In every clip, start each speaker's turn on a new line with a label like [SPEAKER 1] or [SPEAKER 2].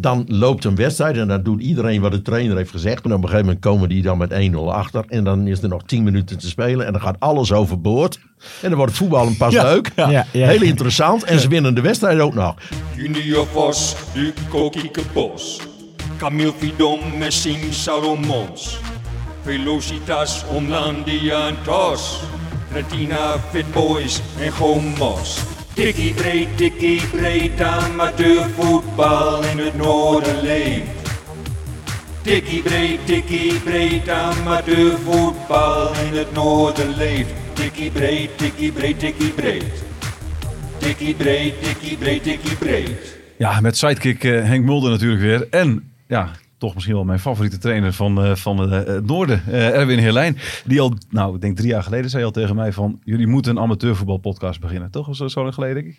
[SPEAKER 1] Dan loopt een wedstrijd en dan doet iedereen wat de trainer heeft gezegd. En op een gegeven moment komen die dan met 1-0 achter. En dan is er nog 10 minuten te spelen. En dan gaat alles overboord. En dan wordt het voetbal een pas leuk.
[SPEAKER 2] ja, ja.
[SPEAKER 1] Heel interessant. En ze winnen de wedstrijd ook nog.
[SPEAKER 3] Junior Vos, Duco Kiekebos. Camille Vidom, Messing Salomons. Velocitas, Omlandia en Tos. Retina, Fit Boys en Gomos. Tikkie breed, tikkie breed, amateurvoetbal in het noorden leeft. Tikkie breed, tikkie breed, amateurvoetbal in het noorden leeft. Tikkie breed, tikkie breed, tikkie breed. Tikkie breed, tikkie breed, tikkie breed.
[SPEAKER 4] Ja, met sidekick eh, Henk Mulder natuurlijk weer. En ja, toch misschien wel mijn favoriete trainer van, eh, van eh, het noorden, eh, Erwin Herlijn. Die al, nou, ik denk drie jaar geleden zei al tegen mij van... jullie moeten een amateurvoetbalpodcast beginnen. Toch? Dat zo lang geleden, denk ik?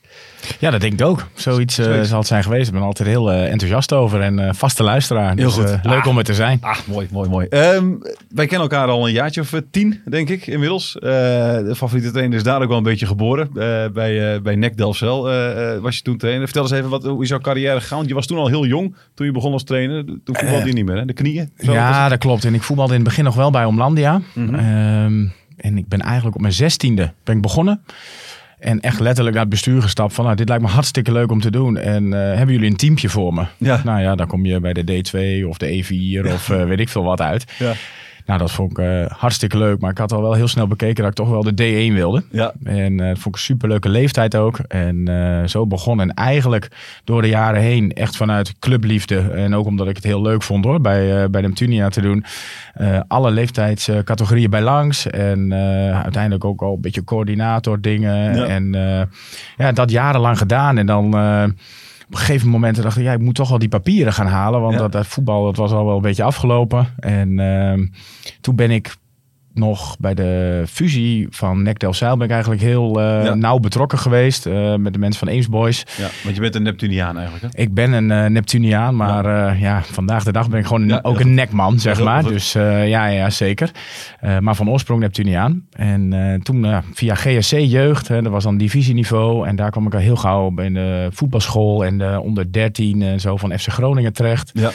[SPEAKER 2] Ja, dat denk ik ook. Zoiets,
[SPEAKER 4] Zoiets.
[SPEAKER 2] zal het zijn geweest. Ik ben altijd heel enthousiast over en vaste luisteraar.
[SPEAKER 4] Heel
[SPEAKER 2] Dus,
[SPEAKER 4] goed.
[SPEAKER 2] leuk
[SPEAKER 4] Ah.
[SPEAKER 2] om er te zijn.
[SPEAKER 4] Ah, mooi, mooi, mooi. Ehm, wij kennen elkaar al een jaartje of tien, denk ik, inmiddels. De favoriete trainer is daar ook wel een beetje geboren. Bij, bij NEC Delfzijl was je toen trainer. Vertel eens even, wat, hoe is jouw carrière gegaan? Je was toen al heel jong, toen je begon als trainer. Toen niet meer, hè? De knieën? Zo,
[SPEAKER 2] ja, dat klopt. En ik voetbalde in het begin nog wel bij Omlandia.
[SPEAKER 4] Mhm.
[SPEAKER 2] Ehm, en ik ben eigenlijk op mijn zestiende ben ik begonnen. En echt letterlijk naar het bestuur gestapt van, nou, dit lijkt me hartstikke leuk om te doen. En eh, hebben jullie een teampje voor me?
[SPEAKER 4] Ja.
[SPEAKER 2] Nou ja, dan kom je bij de D2 of de E4 of eh, weet ik veel wat uit.
[SPEAKER 4] Ja.
[SPEAKER 2] Nou, dat vond ik eh, hartstikke leuk. Maar ik had al wel heel snel bekeken dat ik toch wel de D1 wilde.
[SPEAKER 4] Ja.
[SPEAKER 2] En eh, dat vond ik een superleuke leeftijd ook. En eh, zo begon. En eigenlijk door de jaren heen echt vanuit clubliefde. En ook omdat ik het heel leuk vond hoor, bij, bij de Neptunia te doen. alle leeftijdscategorieën bij langs. En uiteindelijk ook al een beetje coördinator dingen.
[SPEAKER 4] Ja.
[SPEAKER 2] En ja, dat jarenlang gedaan. En dan... op een gegeven moment dacht ik, ja, ik moet toch wel die papieren gaan halen. Want
[SPEAKER 4] Ja.
[SPEAKER 2] dat, dat voetbal dat was al wel een beetje afgelopen. En ehm, toen ben ik nog bij de fusie van NEC Delfzijl ben ik eigenlijk heel eh,
[SPEAKER 4] Ja.
[SPEAKER 2] nauw betrokken geweest eh, met de mensen van Ames Boys.
[SPEAKER 4] ja, want je bent een Neptuniaan eigenlijk, hè?
[SPEAKER 2] Ik ben een eh, Neptuniaan, maar ja. ja, vandaag de dag ben ik gewoon
[SPEAKER 4] Ja,
[SPEAKER 2] ook een nekman, zeg maar.
[SPEAKER 4] goed.
[SPEAKER 2] Dus ja, ja, zeker. Maar van oorsprong Neptuniaan. En toen via GSC Jeugd, hè, dat was dan divisieniveau. En daar kwam ik al heel gauw bij de voetbalschool en de onder 13 en zo van FC Groningen terecht.
[SPEAKER 4] Ja.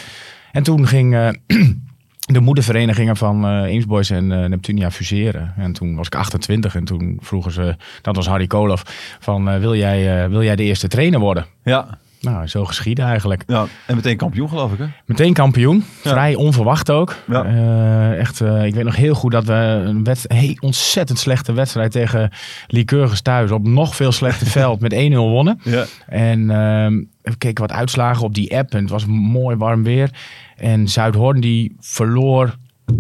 [SPEAKER 2] En toen ging de moederverenigingen van Boys en eh, Neptunia fuseren. En toen was ik 28 en toen vroegen ze, dat was Harry Koloff, van eh, wil, jij, wil jij de eerste trainer worden?
[SPEAKER 4] Ja.
[SPEAKER 2] Nou, zo geschieden eigenlijk.
[SPEAKER 4] ja. En meteen kampioen, geloof ik, hè?
[SPEAKER 2] Meteen kampioen,
[SPEAKER 4] Ja.
[SPEAKER 2] vrij onverwacht ook.
[SPEAKER 4] Ja.
[SPEAKER 2] Eh, echt, eh, ik weet nog heel goed dat we een hey, ontzettend slechte wedstrijd tegen Lycurgus thuis op nog veel slechter veld met 1-0 wonnen.
[SPEAKER 4] Ja.
[SPEAKER 2] En ehm, we keken wat uitslagen op die app en het was mooi warm weer. En Zuidhoorn die verloor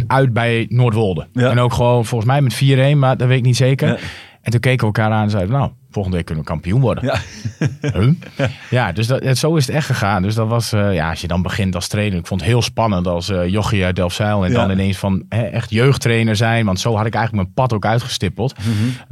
[SPEAKER 2] uit bij Noordwolde.
[SPEAKER 4] Ja.
[SPEAKER 2] En ook gewoon volgens mij met 4-1, maar dat weet ik niet zeker. En toen keken we elkaar aan en zeiden, nou, volgende week kunnen we kampioen worden.
[SPEAKER 4] Ja.
[SPEAKER 2] Huh? ja, dus dat, het- zo is het echt gegaan. Dus dat was, eh, ja, als je dan begint als trainer. Ik vond het heel spannend als eh jochie uit Delfzijl. En
[SPEAKER 4] Ja.
[SPEAKER 2] dan ineens van hè, echt jeugdtrainer zijn. Want zo had ik eigenlijk mijn pad ook uitgestippeld.
[SPEAKER 4] Mhm.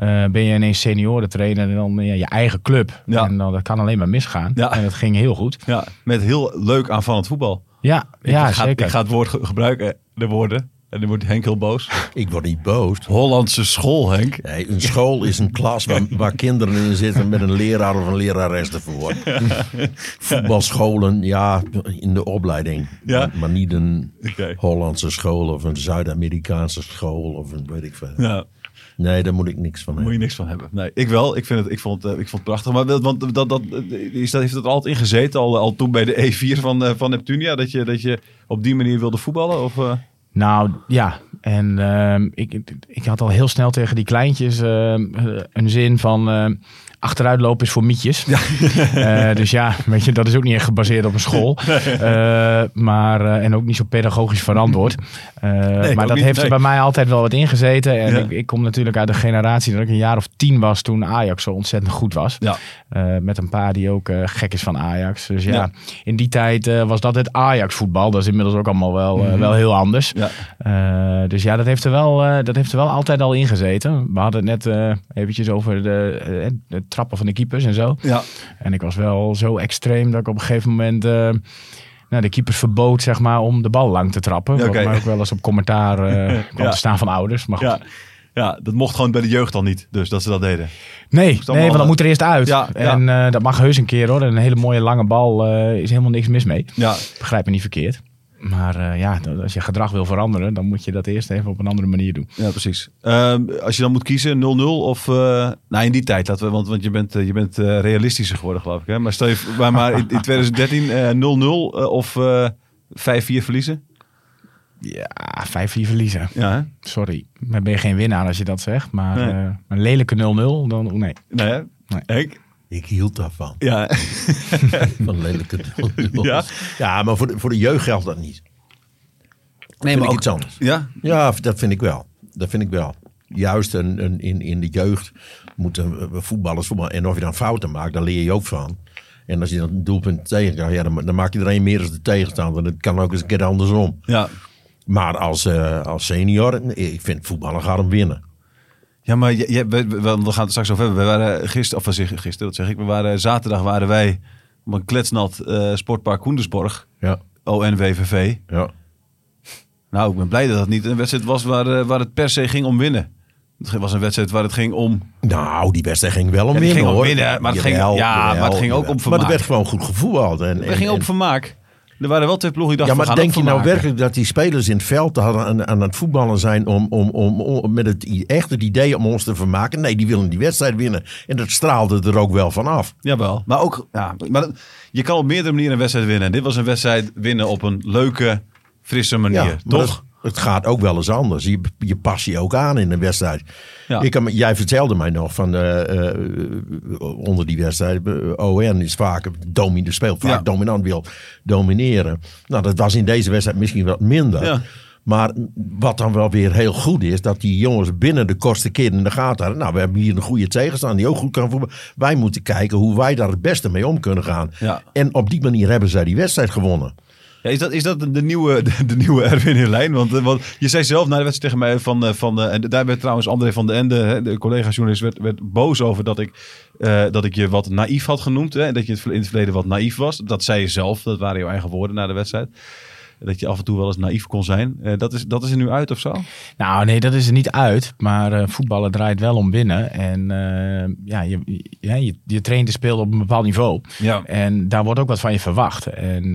[SPEAKER 2] Eh, ben je ineens seniorentrainer en dan ja, je eigen club.
[SPEAKER 4] Ja.
[SPEAKER 2] En dan, dat kan alleen maar misgaan.
[SPEAKER 4] Ja.
[SPEAKER 2] En het ging heel goed.
[SPEAKER 4] ja. Met heel leuk aanvallend voetbal.
[SPEAKER 2] Ja, ja
[SPEAKER 4] ik, ga,
[SPEAKER 2] zeker.
[SPEAKER 4] ik ga het woord ge- gebruiken, de woorden. En dan wordt Henk heel boos.
[SPEAKER 1] Ik word niet boos.
[SPEAKER 4] Hollandse school, Henk.
[SPEAKER 1] Nee, een school is een klas waar, waar kinderen in zitten met een leraar of een lerares ervoor. Voetbalscholen, ja, in de opleiding.
[SPEAKER 4] Ja.
[SPEAKER 1] Maar, maar niet een. Hollandse school of een Zuid-Amerikaanse school of een weet ik veel.
[SPEAKER 4] Ja,
[SPEAKER 1] Nee, daar moet ik niks van
[SPEAKER 4] daar moet je
[SPEAKER 1] hebben.
[SPEAKER 4] niks van hebben. Nee, ik wel. Ik, vind het, ik, vond, eh, ik vond het prachtig. Maar dat, want dat, dat, is dat, heeft het altijd in gezeten, al, al toen bij de E4 van, eh, van Neptunia, dat je, dat je op die manier wilde voetballen? Of, eh?
[SPEAKER 2] Nou ja, en ehm, ik, ik- had al heel snel tegen die kleintjes ehm, eh, een zin van ehm, achteruitlopen is voor mietjes. Eh, dus ja, weet je, dat is ook niet echt gebaseerd op een school. Eh, maar, eh, en ook niet zo pedagogisch verantwoord. Maar dat
[SPEAKER 4] niet,
[SPEAKER 2] heeft
[SPEAKER 4] nee.
[SPEAKER 2] er bij mij altijd wel wat ingezeten. En
[SPEAKER 4] Ja.
[SPEAKER 2] ik, ik kom natuurlijk uit de generatie dat ik een jaar of tien was toen Ajax zo ontzettend goed was.
[SPEAKER 4] Ja.
[SPEAKER 2] Met een paar die ook gek is van Ajax. Dus ja, in die tijd was dat het Ajax voetbal. Dat is inmiddels ook allemaal wel, eh, wel heel anders. Dus ja, dat heeft, er wel, dat heeft er wel altijd al in gezeten. We hadden het net eventjes over de, de trappen van de keepers en zo.
[SPEAKER 4] Ja.
[SPEAKER 2] En ik was wel zo extreem dat ik op een gegeven moment... eh, nou, de keepers verbood zeg maar, om de bal lang te trappen.
[SPEAKER 4] Ja.
[SPEAKER 2] Wat mij ook wel eens op commentaar eh, kwam
[SPEAKER 4] Ja.
[SPEAKER 2] te staan van ouders. Maar goed,
[SPEAKER 4] Ja. Ja, dat mocht gewoon bij de jeugd al niet. Dus dat ze dat deden.
[SPEAKER 2] Nee, nee want dan
[SPEAKER 4] eh,
[SPEAKER 2] moet er eerst uit.
[SPEAKER 4] Ja,
[SPEAKER 2] en dat mag heus een keer hoor. En een hele mooie lange bal is helemaal niks mis mee.
[SPEAKER 4] Ja,
[SPEAKER 2] Begrijp me niet verkeerd. Maar eh, ja, als je gedrag wil veranderen, dan moet je dat eerst even op een andere manier doen.
[SPEAKER 4] ja precies. Ehm, als je dan moet kiezen 0-0 of... eh nou, in die tijd laten we... Want, want je bent, eh, je bent realistischer geworden, geloof ik. Hè? Maar stel je maar, maar in, in 2013 eh, 0-0 eh, of eh 5-4 verliezen.
[SPEAKER 2] Ja, 5-4 verliezen.
[SPEAKER 4] Ja, hè?
[SPEAKER 2] Sorry, dan ben je geen winnaar als je dat zegt. Maar
[SPEAKER 4] Nee.
[SPEAKER 2] een lelijke 0-0, dan oh, nee.
[SPEAKER 4] Nee, hè?
[SPEAKER 2] Nee.
[SPEAKER 4] Henk?
[SPEAKER 1] Ik hield daarvan.
[SPEAKER 4] Ja.
[SPEAKER 1] Van lelijke
[SPEAKER 4] Ja?
[SPEAKER 1] ja, maar voor de, voor de jeugd geldt dat niet. Nee,
[SPEAKER 4] maar ook-
[SPEAKER 1] iets anders.
[SPEAKER 4] Ja?
[SPEAKER 1] Ja, dat vind ik wel. Dat vind ik wel. Juist een, een, in, in de jeugd moeten voetballers voetballen. En of je dan fouten maakt, daar leer je ook van. En als je dan een doelpunt tegenkrijgt, ja, dan, dan maak je er een meer dan de tegenstander. Dat kan ook eens een keer andersom.
[SPEAKER 4] Ja.
[SPEAKER 1] Maar als, eh, als senior, ik vind voetballen gaat hem winnen.
[SPEAKER 4] Ja, maar je, je- we, we, we gaan het straks over hebben. We waren gisteren, of was gisteren, dat zeg ik. We waren, zaterdag waren wij op een kletsnat eh, sportpark Koendersborg.
[SPEAKER 1] Ja,
[SPEAKER 4] ONWVV.
[SPEAKER 1] ja.
[SPEAKER 4] Nou, ik ben blij dat het niet een wedstrijd was waar, eh, waar het per se ging om winnen. Het was een wedstrijd waar het ging om...
[SPEAKER 1] Nou, die wedstrijd ging wel om
[SPEAKER 4] die
[SPEAKER 1] winnen
[SPEAKER 4] ging om winnen, maar het ging-
[SPEAKER 1] Jawel,
[SPEAKER 4] ja, maar het ging ook
[SPEAKER 1] jawel.
[SPEAKER 4] om
[SPEAKER 1] Maar
[SPEAKER 4] vermaak.
[SPEAKER 1] er werd gewoon goed gevoetbald. En,
[SPEAKER 4] Het
[SPEAKER 1] en-
[SPEAKER 4] ging ook
[SPEAKER 1] en-
[SPEAKER 4] om vermaak. Er waren wel twee ploegen die
[SPEAKER 1] Ja,
[SPEAKER 4] dachten,
[SPEAKER 1] maar
[SPEAKER 4] we gaan
[SPEAKER 1] denk je nou werkelijk dat die spelers in het veld hadden aan, aan het voetballen zijn om, om, om, om met het i- echt het idee om ons te vermaken? Nee, die willen die wedstrijd winnen. En dat straalde er ook wel van af.
[SPEAKER 4] Jawel, maar ook... Ja, maar dat- je kan op meerdere manieren een wedstrijd winnen. En dit was een wedstrijd winnen op een leuke, frisse manier.
[SPEAKER 1] Ja, maar
[SPEAKER 4] toch?
[SPEAKER 1] Het, gaat ook wel eens anders. Je, je past je ook aan in een wedstrijd.
[SPEAKER 4] Ja.
[SPEAKER 1] Ik kan, me- jij vertelde mij nog van eh, eh, onder die wedstrijd. eh, ON is vaak domin, speelt vaak
[SPEAKER 4] Ja.
[SPEAKER 1] dominant, wil domineren. Nou, dat was in deze wedstrijd misschien wat minder.
[SPEAKER 4] Ja.
[SPEAKER 1] Maar wat dan wel weer heel goed is, dat die jongens binnen de kortste keer in de gaten hadden. Nou, we hebben hier een goede tegenstander die ook goed kan voetballen. Wij moeten kijken hoe wij daar het beste mee om kunnen gaan. En op die manier hebben zij die wedstrijd gewonnen.
[SPEAKER 4] Ja, is, dat, is dat de nieuwe, de, nieuwe Erwin in lijn? Want, eh, want je zei zelf na de wedstrijd tegen mij van... eh, van eh, en daar werd trouwens André van den Ende, de collega-journalist, werd, werd boos over dat ik, dat ik je wat naïef had genoemd. Hè, dat je in het verleden wat naïef was. Dat zei je zelf, dat waren jouw eigen woorden na de wedstrijd. Dat je af en toe wel eens naïef kon zijn. Eh, dat, is, dat is er nu uit of zo?
[SPEAKER 2] Nou, nee, dat is er niet uit. Maar eh, voetballen draait wel om winnen. En eh, ja, je, ja, je, je traint en speelt op een bepaald niveau.
[SPEAKER 4] Ja.
[SPEAKER 2] En daar wordt ook wat van je verwacht. En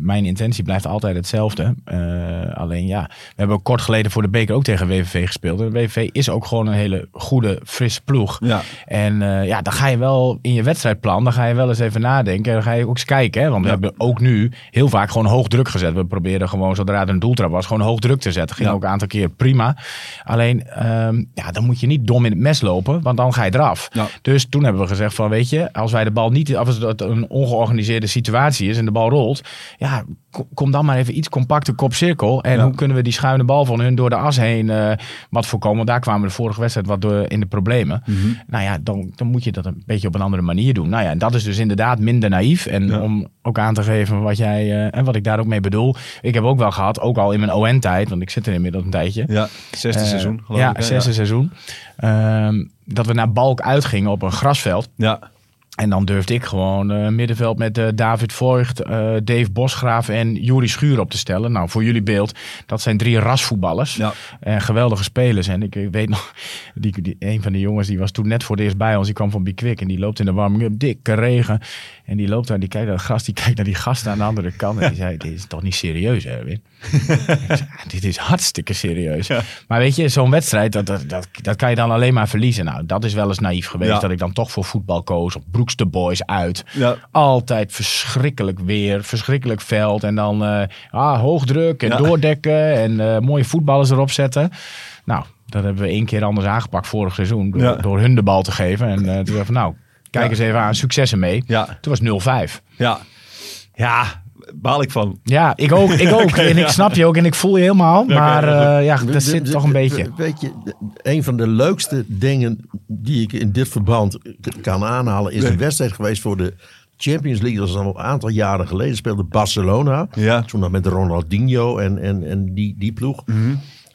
[SPEAKER 2] mijn intentie blijft altijd hetzelfde. Alleen ja, we hebben kort geleden voor de beker ook tegen WVV gespeeld. En WVV is ook gewoon een hele goede, frisse ploeg.
[SPEAKER 4] Ja.
[SPEAKER 2] En ja, dan ga je wel in je wedstrijdplan, dan ga je wel eens even nadenken. En dan ga je ook eens kijken. Hè? Want we
[SPEAKER 4] Ja.
[SPEAKER 2] hebben ook nu heel vaak gewoon hoog druk gezet. We proberen gewoon, zodra het een doeltrap was, gewoon hoog druk te zetten. Ging
[SPEAKER 4] Ja.
[SPEAKER 2] ook een aantal keer prima. Alleen, ehm, ja, dan moet je niet dom in het mes lopen, want dan ga je eraf.
[SPEAKER 4] Ja.
[SPEAKER 2] Dus toen hebben we gezegd van, weet je, als wij de bal niet, als het een ongeorganiseerde situatie is en de bal rolt, ja, ko- kom dan maar even iets compacter kopcirkel. En
[SPEAKER 4] Ja.
[SPEAKER 2] hoe kunnen we die schuine bal van hun door de as heen eh, wat voorkomen? Want daar kwamen we de vorige wedstrijd wat door in de problemen.
[SPEAKER 4] Mhm.
[SPEAKER 2] Nou ja, dan, dan moet je dat een beetje op een andere manier doen. Nou ja, en dat is dus inderdaad minder naïef. En om ook aan te geven wat jij eh, en wat ik daar ook mee bedoel. Ik heb ook wel gehad, ook al in mijn ON-tijd, want ik zit er inmiddels een tijdje.
[SPEAKER 4] Ja, zesde
[SPEAKER 2] Eh,
[SPEAKER 4] seizoen geloof
[SPEAKER 2] ja,
[SPEAKER 4] ik.
[SPEAKER 2] zesde seizoen. Ehm, dat we naar Balk uitgingen op een grasveld.
[SPEAKER 4] Ja.
[SPEAKER 2] En dan durfde ik gewoon eh, middenveld met eh, David Voigt, Dave Bosgraaf en Juri Schuur op te stellen. Nou, voor jullie beeld, dat zijn drie rasvoetballers.
[SPEAKER 4] Ja.
[SPEAKER 2] En geweldige spelers. En ik, ik weet nog, die, die, een van de jongens die was toen net voor het eerst bij ons. Die kwam van Bikwik en die loopt in de warming-up, dikke regen. En die loopt daar, die kijkt naar het gras, die kijkt naar die gasten aan de andere kant. En die zei, dit is toch niet serieus, Erwin? Zei, dit is hartstikke serieus.
[SPEAKER 4] Ja.
[SPEAKER 2] Maar weet je, zo'n wedstrijd, dat, dat, dat, dat kan je dan alleen maar verliezen. Nou, dat is wel eens naïef geweest,
[SPEAKER 4] Ja.
[SPEAKER 2] dat ik dan toch voor voetbal koos. Op Broekste Boys uit.
[SPEAKER 4] Ja.
[SPEAKER 2] Altijd verschrikkelijk weer, verschrikkelijk veld. En dan eh ah, hoogdruk en doordekken en eh, mooie voetballers erop zetten. Nou, dat hebben we één keer anders aangepakt vorig seizoen. Door, door hun de bal te geven. En eh toen van, nou, kijk
[SPEAKER 4] Ja.
[SPEAKER 2] eens even aan, successen mee.
[SPEAKER 4] Ja.
[SPEAKER 2] Toen was 0-5.
[SPEAKER 4] Ja. Ja, baal ik van.
[SPEAKER 2] Ja, ik ook. Ik ook. En ik snap je ook en ik voel je helemaal. Maar eh, ja, dat zit toch een beetje.
[SPEAKER 1] Weet je, een van de leukste dingen die ik in dit verband kan aanhalen... is
[SPEAKER 4] Nee.
[SPEAKER 1] een wedstrijd geweest voor de Champions League. Dat is al een aantal jaren geleden. Speelde Barcelona.
[SPEAKER 4] Ja.
[SPEAKER 1] Toen nog met Ronaldinho en, en, en die, die ploeg.
[SPEAKER 4] Mhm.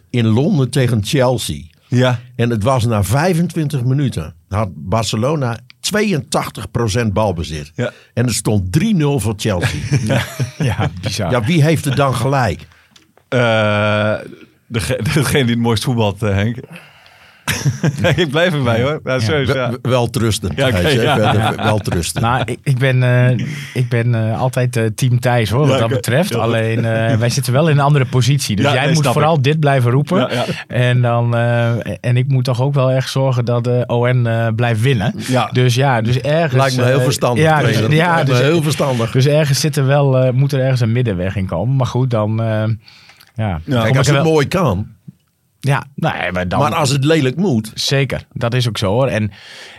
[SPEAKER 1] In Londen tegen Chelsea.
[SPEAKER 4] Ja.
[SPEAKER 1] En het was na 25 minuten. Had Barcelona 82% balbezit.
[SPEAKER 4] Ja.
[SPEAKER 1] En het stond 3-0 voor Chelsea.
[SPEAKER 2] Ja, bizar.
[SPEAKER 1] ja, wie heeft er dan gelijk?
[SPEAKER 4] Eh, dege- degene die het mooist voetbalt, eh, Henk. ik blijf erbij hoor. Ja.
[SPEAKER 1] Wel- Wel trustend.
[SPEAKER 4] Ja,
[SPEAKER 1] zei
[SPEAKER 4] ja.
[SPEAKER 1] Wel trustend.
[SPEAKER 2] Nou, ik, ik ben, eh, ik ben eh, altijd eh, team Thijs hoor, wat
[SPEAKER 4] Ja,
[SPEAKER 2] dat betreft. Alleen, eh, wij zitten wel in een andere positie. Dus
[SPEAKER 4] Ja,
[SPEAKER 2] jij
[SPEAKER 4] nee,
[SPEAKER 2] moet vooral dit blijven roepen.
[SPEAKER 4] Ja, ja.
[SPEAKER 2] En, dan, eh, en ik moet toch ook wel echt zorgen dat de ON eh, blijft winnen.
[SPEAKER 4] Ja.
[SPEAKER 2] Dus ja, dus ergens...
[SPEAKER 1] Lijkt me heel
[SPEAKER 2] eh,
[SPEAKER 1] verstandig.
[SPEAKER 2] Ja, dus, ja, dus,
[SPEAKER 1] heel verstandig.
[SPEAKER 2] dus ergens zit er wel, eh, moet er ergens een middenweg in komen. Maar goed, dan... eh, ja,
[SPEAKER 1] Kijk, als het
[SPEAKER 2] wel-
[SPEAKER 1] mooi kan.
[SPEAKER 2] Ja, nee, maar dan...
[SPEAKER 1] Maar als het lelijk moet.
[SPEAKER 2] Zeker, dat is ook zo hoor. En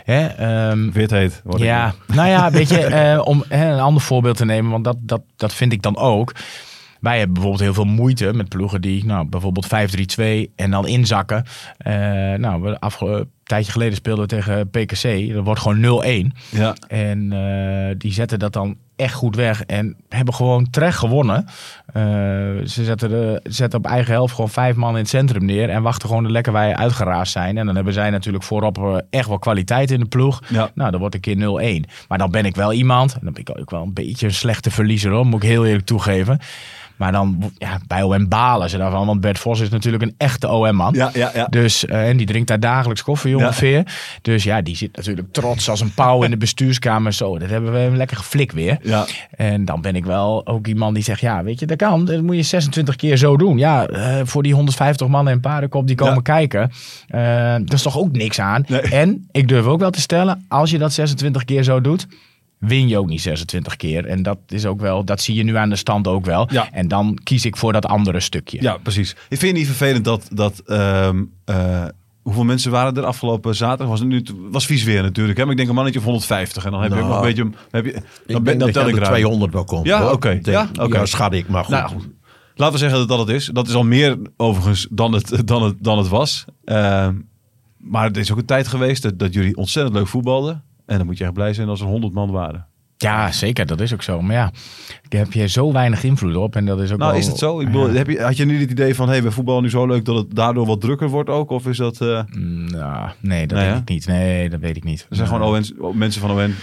[SPEAKER 2] hè, ehm,
[SPEAKER 4] Wit heet. word ik.
[SPEAKER 2] ja, nou ja, weet je, eh, om hè, een ander voorbeeld te nemen, want dat, dat, dat vind ik dan ook. Wij hebben bijvoorbeeld heel veel moeite met ploegen die nou, bijvoorbeeld 5-3-2 en dan inzakken. Eh nou, we afge- een tijdje geleden speelden we tegen PKC. Dat wordt gewoon 0-1.
[SPEAKER 4] Ja.
[SPEAKER 2] En eh, die zetten dat dan echt goed weg en hebben gewoon terecht gewonnen. Eh, ze zetten, de, zetten op eigen helft gewoon vijf man in het centrum neer en wachten gewoon er lekker wij uitgeraasd zijn. En dan hebben zij natuurlijk voorop eh, echt wel kwaliteit in de ploeg.
[SPEAKER 4] Ja.
[SPEAKER 2] Nou, dan wordt een keer 0-1. Maar dan ben ik wel iemand, en dan ben ik ook wel een beetje een slechte verliezer hoor, moet ik heel eerlijk toegeven. Maar dan, ja, bij OM balen ze daarvan, want Bert Vos is natuurlijk een echte OM-man.
[SPEAKER 4] Ja, ja, ja.
[SPEAKER 2] Dus, eh, en die drinkt daar dagelijks koffie ongeveer. Dus ja, die zit natuurlijk trots als een pauw in de bestuurskamer. Zo, dat hebben we lekker geflik weer.
[SPEAKER 4] Ja.
[SPEAKER 2] En dan ben ik wel ook iemand die zegt, ja, weet je, dat kan. Dat moet je 26 keer zo doen. Ja, eh, voor die 150 mannen en paardenkop die komen kijken. eh dat is toch ook niks aan.
[SPEAKER 4] Nee.
[SPEAKER 2] En ik durf ook wel te stellen, als je dat 26 keer zo doet... Win je ook niet 26 keer. En dat is ook wel, dat zie je nu aan de stand ook wel.
[SPEAKER 4] Ja.
[SPEAKER 2] En dan kies ik voor dat andere stukje.
[SPEAKER 4] Ja, precies. Ik vind het niet vervelend dat... dat ehm, eh, hoeveel mensen waren er afgelopen zaterdag? Was het nu was vies weer natuurlijk. Hè? Maar ik denk een mannetje of 150. En dan heb je ook
[SPEAKER 1] Nou,
[SPEAKER 4] nog een beetje... Heb je,
[SPEAKER 1] Ik
[SPEAKER 4] dan, ben, dan
[SPEAKER 1] dat
[SPEAKER 4] tel ik
[SPEAKER 1] aan de
[SPEAKER 4] eruit.
[SPEAKER 1] 200 wel komt.
[SPEAKER 4] Ja, oké.
[SPEAKER 1] Denk-
[SPEAKER 4] Ja, oké.
[SPEAKER 1] Ja, schat ik. Maar goed.
[SPEAKER 4] Nou, laten we zeggen dat dat het is. Dat is al meer overigens dan het, dan het, dan het was. Ehm, maar het is ook een tijd geweest dat, dat jullie ontzettend leuk voetbalden. En dan moet je echt blij zijn als er 100 man waren.
[SPEAKER 2] Ja, zeker. Dat is ook zo. Maar ja, daar heb je zo weinig invloed op. En dat is ook
[SPEAKER 4] Nou,
[SPEAKER 2] wel-
[SPEAKER 4] is het zo? Ik bedoel, heb je, had je nu het idee van, hé, hey, we voetballen nu zo leuk dat het daardoor wat drukker wordt ook? Of is dat...
[SPEAKER 2] Nou, nee, dat denk
[SPEAKER 4] hè?
[SPEAKER 2] ik niet. Nee, dat weet ik niet.
[SPEAKER 4] er zijn gewoon ON, mensen van ON,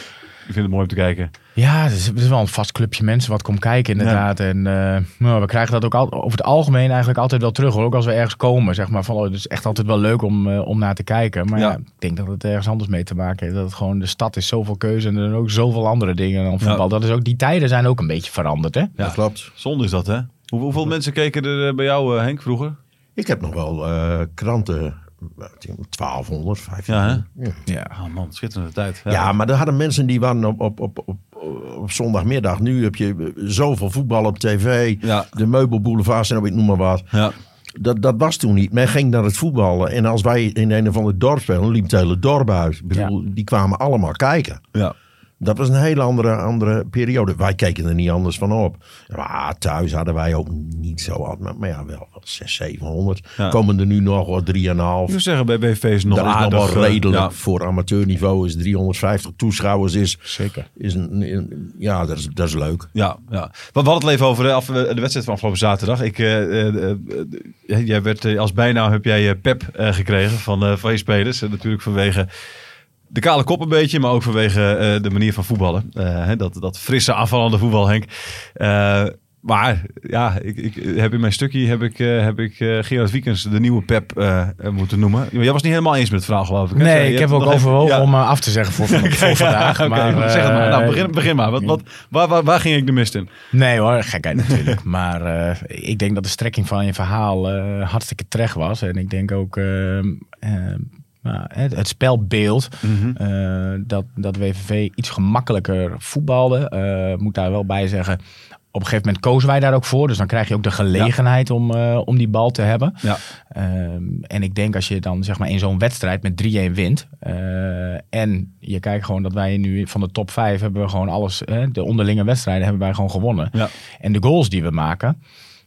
[SPEAKER 4] die vinden het mooi om te kijken.
[SPEAKER 2] Ja, het is, het is wel een vast clubje mensen wat komt kijken inderdaad. En eh, nou, we krijgen dat ook al, over het algemeen eigenlijk altijd wel terug. Hoor. Ook als we ergens komen, zeg maar. Van, oh, het is echt altijd wel leuk om, eh, om naar te kijken. Maar ja.
[SPEAKER 4] Ja.
[SPEAKER 2] ik denk dat het ergens anders mee te maken heeft. Dat het gewoon, de stad is zoveel keuze en er zijn ook zoveel andere dingen dan voetbal. Dat is ook, die tijden zijn ook een beetje veranderd, hè?
[SPEAKER 4] Ja.
[SPEAKER 1] Dat klopt.
[SPEAKER 4] Zonde is dat, hè? Hoe, hoeveel mensen keken er eh, bij jou, Henk, vroeger?
[SPEAKER 1] Ik heb nog wel eh, kranten. Eh, 1200, 1500. Ja,
[SPEAKER 2] Ja.
[SPEAKER 4] Oh man, schitterende tijd.
[SPEAKER 1] Ja, maar er hadden mensen die waren op, op, op, op, op zondagmiddag. Nu heb je zoveel voetbal op tv.
[SPEAKER 4] Ja.
[SPEAKER 1] De meubelboulevards en ik noem maar wat.
[SPEAKER 4] ja.
[SPEAKER 1] Dat, dat was toen niet. Men ging naar het voetballen. En als wij in een of ander dorp spelen, liep het hele dorp uit. Ik bedoel, Die kwamen allemaal kijken.
[SPEAKER 4] ja.
[SPEAKER 1] Dat was een hele andere, andere periode. Wij keken er niet anders van op. Maar thuis hadden wij ook niet zo wat. Maar, maar ja, wel 600, 700.
[SPEAKER 4] Ja.
[SPEAKER 1] Komen er nu nog wat 3,5.
[SPEAKER 4] Ik zeggen, bij BV is nog
[SPEAKER 1] is wel
[SPEAKER 4] eh,
[SPEAKER 1] redelijk.
[SPEAKER 4] ja.
[SPEAKER 1] Voor amateurniveau is 350 toeschouwers. Is,
[SPEAKER 2] Zeker.
[SPEAKER 1] is een, een- ja, dat is, dat is leuk.
[SPEAKER 4] Ja, ja. Maar we hadden het even over de, af, de wedstrijd van afgelopen zaterdag. Ik, eh, eh, eh, jij werd, eh, als bijnaam heb jij eh, Pep eh, gekregen van, eh, van je spelers. Eh, natuurlijk vanwege de kale kop een beetje, maar ook vanwege eh, de manier van voetballen. Eh, dat, dat frisse aanvallende voetbal, Henk. Eh, maar ja, ik, ik heb in mijn stukje heb ik, heb ik eh, Gerard Wiekens de nieuwe Pep moeten noemen. Jij was niet helemaal eens met het verhaal, geloof ik. hè?
[SPEAKER 2] Nee, ik heb ook
[SPEAKER 4] even-
[SPEAKER 2] overwogen
[SPEAKER 4] ja.
[SPEAKER 2] om af te zeggen voor, voor vandaag. Maar,
[SPEAKER 4] zeg het maar. Nou, begin, begin maar. Wat, wat, waar, waar, waar ging ik de mist in?
[SPEAKER 2] Nee hoor, gekheid natuurlijk. maar ik denk dat de strekking van je verhaal hartstikke terecht was. En ik denk ook nou, het, het spelbeeld. eh, dat, dat WVV iets gemakkelijker voetbalde. Eh, moet daar wel bij zeggen. Op een gegeven moment kozen wij daar ook voor. Dus dan krijg je ook de gelegenheid om, eh, om die bal te hebben.
[SPEAKER 4] Ja.
[SPEAKER 2] Ehm, en ik denk als je dan zeg maar in zo'n wedstrijd met 3-1 wint. en je kijkt gewoon dat wij nu van de top 5 hebben we gewoon alles. De onderlinge wedstrijden hebben wij gewoon gewonnen.
[SPEAKER 4] Ja.
[SPEAKER 2] En de goals die we maken.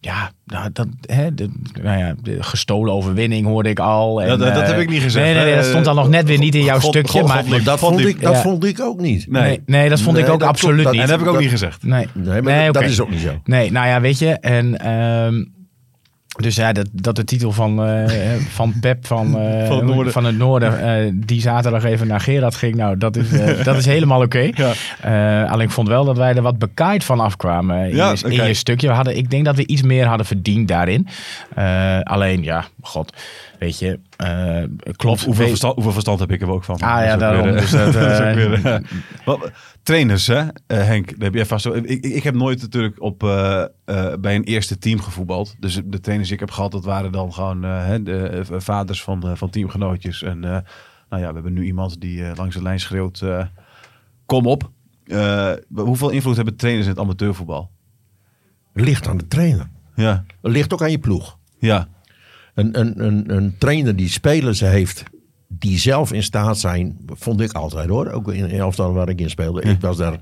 [SPEAKER 2] Ja, nou, dat, hè, de, nou ja, de gestolen overwinning hoorde ik al. En,
[SPEAKER 4] Ja, dat- dat
[SPEAKER 2] eh,
[SPEAKER 4] heb ik niet gezegd,
[SPEAKER 2] Nee, nee, dat stond dan nog net weer niet in jouw
[SPEAKER 4] God-
[SPEAKER 2] stukje.
[SPEAKER 4] God-
[SPEAKER 2] maar.
[SPEAKER 1] Dat,
[SPEAKER 4] vond ik-
[SPEAKER 1] dat
[SPEAKER 2] ja.
[SPEAKER 1] vond ik ook niet.
[SPEAKER 4] Nee.
[SPEAKER 2] nee, nee, dat vond ik ook absoluut niet.
[SPEAKER 4] En dat heb ik ook
[SPEAKER 1] Dat-
[SPEAKER 4] niet gezegd.
[SPEAKER 2] Nee,
[SPEAKER 1] Nee, maar dat is ook niet zo.
[SPEAKER 2] Nee, nou ja, weet je. En ehm, dus ja, dat, dat de titel van, eh, van Pep van, eh,
[SPEAKER 4] Van het Noorden.
[SPEAKER 2] van het Noorden eh, die zaterdag even naar Gerard ging. Nou, dat is, dat is helemaal oké.
[SPEAKER 4] Ja.
[SPEAKER 2] Alleen ik vond wel dat wij er wat bekaaid van afkwamen in,
[SPEAKER 4] Ja,
[SPEAKER 2] je, in
[SPEAKER 4] oké.
[SPEAKER 2] je stukje. We hadden, ik denk dat we iets meer hadden verdiend daarin. Alleen, ja, god. Weet je, eh, klopt.
[SPEAKER 4] Hoeveel
[SPEAKER 2] weet-
[SPEAKER 4] verstand, hoeveel verstand heb ik er ook van?
[SPEAKER 2] Ah
[SPEAKER 4] Dat
[SPEAKER 2] ja, daarom.
[SPEAKER 4] weer,
[SPEAKER 2] Dus dat,
[SPEAKER 4] dat
[SPEAKER 2] eh,
[SPEAKER 4] weer, eh, wat- trainers, hè, Henk? daar heb jij vast. zo- Ik, heb nooit natuurlijk op, bij een eerste team gevoetbald. Dus de trainers die ik heb gehad, dat waren dan gewoon hè, de vaders van, van teamgenootjes. En eh, nou ja, we hebben nu iemand die langs de lijn schreeuwt: eh, kom op. Eh, hoeveel invloed hebben trainers in het amateurvoetbal?
[SPEAKER 1] Ligt aan de trainer.
[SPEAKER 4] Ja,
[SPEAKER 1] Het ligt ook aan je ploeg.
[SPEAKER 4] ja,
[SPEAKER 1] Een, een, een, een trainer die spelers heeft die zelf in staat zijn, vond ik altijd hoor. Ook in elftal waar ik in speelde. Ik was daar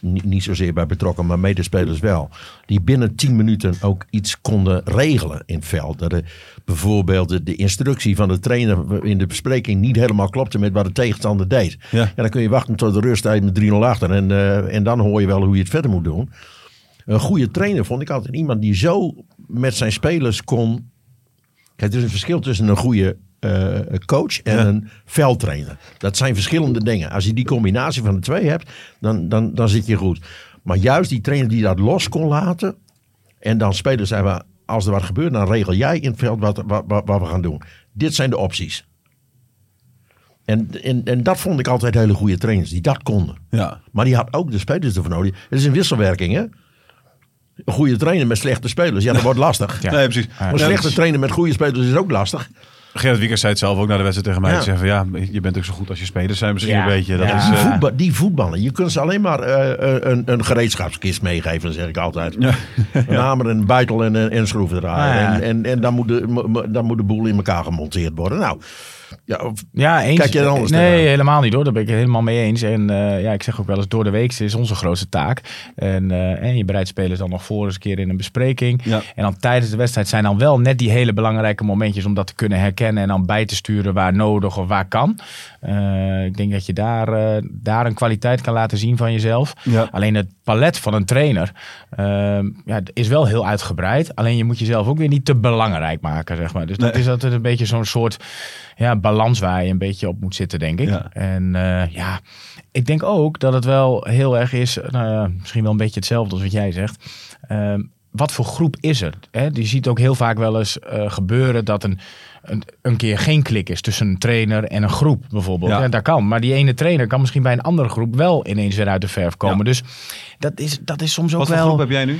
[SPEAKER 1] niet, niet zozeer bij betrokken, maar medespelers wel. Die binnen 10 minuten ook iets konden regelen in het veld. Dat er bijvoorbeeld de, de instructie van de trainer in de bespreking niet helemaal klopte met wat de tegenstander deed.
[SPEAKER 4] Ja.
[SPEAKER 1] En dan kun je wachten tot de rusttijd met 3-0 achter. En, eh, en dan hoor je wel hoe je het verder moet doen. Een goede trainer vond ik altijd iemand die zo met zijn spelers kon Kijk, er is een verschil tussen een goede eh, coach en
[SPEAKER 4] Ja.
[SPEAKER 1] een veldtrainer. Dat zijn verschillende dingen. Als je die combinatie van de twee hebt, dan, dan, dan zit je goed. Maar juist die trainer die dat los kon laten. En dan spelers zeggen, als er wat gebeurt, dan regel jij in het veld wat, wat, wat, wat we gaan doen. Dit zijn de opties. En, en, en dat vond ik altijd hele goede trainers, die dat konden.
[SPEAKER 4] ja.
[SPEAKER 1] Maar die had ook de spelers ervoor nodig. Het is een wisselwerking, hè? Een goede trainer met slechte spelers, ja, dat wordt lastig.
[SPEAKER 2] Ja.
[SPEAKER 4] Nee, precies.
[SPEAKER 1] Maar een slechte trainer met goede spelers is ook lastig.
[SPEAKER 4] Gerrit Wiekers zei het zelf ook na de wedstrijd tegen mij.
[SPEAKER 1] Ja.
[SPEAKER 4] Van ja, je bent ook zo goed als je spelers zijn misschien
[SPEAKER 2] Ja.
[SPEAKER 4] een beetje. Dat
[SPEAKER 2] Ja.
[SPEAKER 4] is,
[SPEAKER 1] Die,
[SPEAKER 4] eh,
[SPEAKER 1] voetba- die voetballen, je kunt ze alleen maar eh, een, een gereedschapskist meegeven, zeg ik altijd.
[SPEAKER 4] Ja.
[SPEAKER 1] Een hamer, een buitel en, een- en schroevendraaier.
[SPEAKER 2] Ah, ja.
[SPEAKER 1] En, en, en dan, moet de, dan moet de boel in elkaar gemonteerd worden. Nou, ja, of-
[SPEAKER 2] Ja, eens.
[SPEAKER 1] Kijk je anders
[SPEAKER 2] Nee, helemaal niet hoor. Daar ben ik het helemaal mee eens. En eh, ja, ik zeg ook wel eens, door de week is onze grootste taak. En, eh, en je bereidt spelers dan nog voor eens een keer in een bespreking.
[SPEAKER 4] Ja.
[SPEAKER 2] En dan tijdens de wedstrijd zijn dan wel net die hele belangrijke momentjes om dat te kunnen herkennen en dan bij te sturen waar nodig of waar kan. Eh, ik denk dat je daar, eh, daar een kwaliteit kan laten zien van jezelf.
[SPEAKER 4] Ja.
[SPEAKER 2] Alleen het palet van een trainer ehm, ja, is wel heel uitgebreid. Alleen je moet jezelf ook weer niet te belangrijk maken, zeg maar. Dus dat is altijd een beetje zo'n soort ja, balans waar je een beetje op moet zitten, denk ik.
[SPEAKER 4] Ja.
[SPEAKER 2] En eh, ja, ik denk ook dat het wel heel erg is, nou misschien wel een beetje hetzelfde als wat jij zegt. Ehm, wat voor groep is er? Hè? Je ziet ook heel vaak wel eens gebeuren dat een, een, een keer geen klik is tussen een trainer en een groep bijvoorbeeld.
[SPEAKER 4] Ja.
[SPEAKER 2] Ja. dat kan. Maar die ene trainer kan misschien bij een andere groep wel ineens weer uit de verf komen.
[SPEAKER 4] Ja.
[SPEAKER 2] Dus dat is, dat is soms ook
[SPEAKER 4] Wat voor
[SPEAKER 2] wel...
[SPEAKER 4] groep heb jij nu?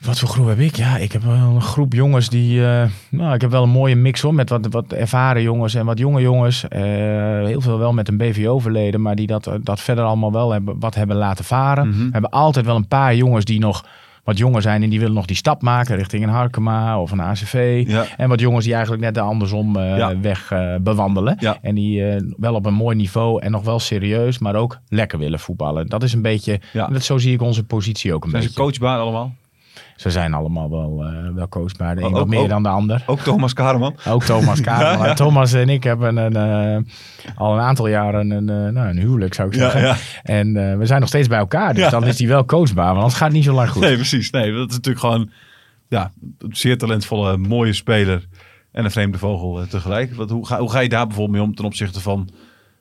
[SPEAKER 2] Wat voor groep heb ik? Ja, ik heb wel een groep jongens die. eh, nou, ik heb wel een mooie mix hoor. Met wat, wat ervaren jongens en wat jonge jongens. Eh, heel veel wel met een BVO-verleden, maar die dat, dat verder allemaal wel hebben, wat hebben laten varen.
[SPEAKER 4] Mhm.
[SPEAKER 2] We hebben altijd wel een paar jongens die nog wat jonger zijn en die willen nog die stap maken richting een Harkema of een ACV.
[SPEAKER 4] Ja.
[SPEAKER 2] En wat jongens die eigenlijk net de andersom eh,
[SPEAKER 4] Ja.
[SPEAKER 2] weg eh, bewandelen.
[SPEAKER 4] Ja.
[SPEAKER 2] En die eh, wel op een mooi niveau en nog wel serieus, maar ook lekker willen voetballen. Dat is een beetje, dat, zo zie ik onze positie ook een
[SPEAKER 4] Zijn ze
[SPEAKER 2] beetje.
[SPEAKER 4] coachbaar allemaal?
[SPEAKER 2] Ze zijn allemaal wel, eh wel coachbaar. De een
[SPEAKER 4] Ook-
[SPEAKER 2] wat meer
[SPEAKER 4] ook-
[SPEAKER 2] dan de ander.
[SPEAKER 4] Ook Thomas Kareman?
[SPEAKER 2] Ook Thomas.
[SPEAKER 4] Ja, ja.
[SPEAKER 2] Thomas en ik hebben een, eh, al een aantal jaren een, eh, nou, een huwelijk, zou ik zeggen.
[SPEAKER 4] ja.
[SPEAKER 2] En we zijn nog steeds bij elkaar. Dus dan is hij wel coachbaar. Want anders gaat het niet zo lang goed.
[SPEAKER 4] Nee, precies. Nee, dat is natuurlijk gewoon ja, een zeer talentvolle, mooie speler en een vreemde vogel tegelijk. Wat, hoe, ga, hoe ga je daar bijvoorbeeld mee om ten opzichte van,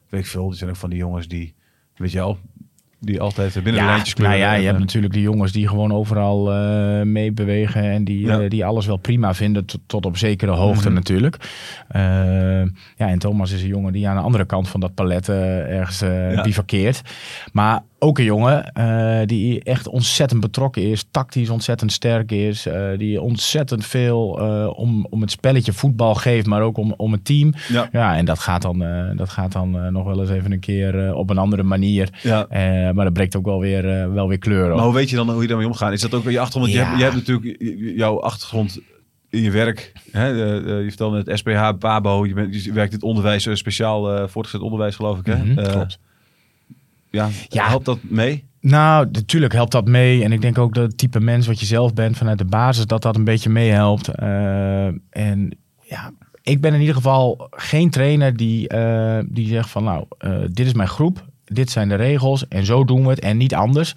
[SPEAKER 4] weet ik veel, die zijn ook van die jongens die, weet je wel, die altijd binnen de lijntjes
[SPEAKER 2] nou
[SPEAKER 4] kunnen.
[SPEAKER 2] ja, je hebt
[SPEAKER 4] eh,
[SPEAKER 2] natuurlijk die jongens die gewoon overal eh meebewegen en die,
[SPEAKER 4] Ja.
[SPEAKER 2] eh, die alles wel prima vinden tot, tot op zekere hoogte
[SPEAKER 4] Mhm.
[SPEAKER 2] natuurlijk. Ja, en Thomas is een jongen die aan de andere kant van dat palet ergens
[SPEAKER 4] Ja.
[SPEAKER 2] bivakkeert. Maar ook een jongen eh, die echt ontzettend betrokken is, tactisch ontzettend sterk is, eh, die ontzettend veel eh, om, om het spelletje voetbal geeft, maar ook om, om het team.
[SPEAKER 4] Ja.
[SPEAKER 2] Ja, en dat gaat dan, dat gaat dan nog wel eens even een keer op een andere manier.
[SPEAKER 4] ja.
[SPEAKER 2] Maar dat breekt ook wel weer, wel weer kleur op.
[SPEAKER 4] Maar hoe weet je dan hoe je daarmee omgaat? Is dat ook je achtergrond? Je, hebt, je hebt natuurlijk jouw achtergrond in je werk. Hè? je vertelde net SPH, PABO. Je, bent, je werkt in het onderwijs, speciaal voortgezet onderwijs geloof ik. Hè?
[SPEAKER 2] Mhm, klopt.
[SPEAKER 4] Ja,
[SPEAKER 2] Ja.
[SPEAKER 4] helpt dat mee?
[SPEAKER 2] Nou, natuurlijk helpt dat mee. En ik denk ook dat het type mens wat je zelf bent vanuit de basis, dat dat een beetje meehelpt. Eh, en ja, ik ben in ieder geval geen trainer die, eh, die zegt van nou, eh, dit is mijn groep, dit zijn de regels en zo doen we het en niet anders.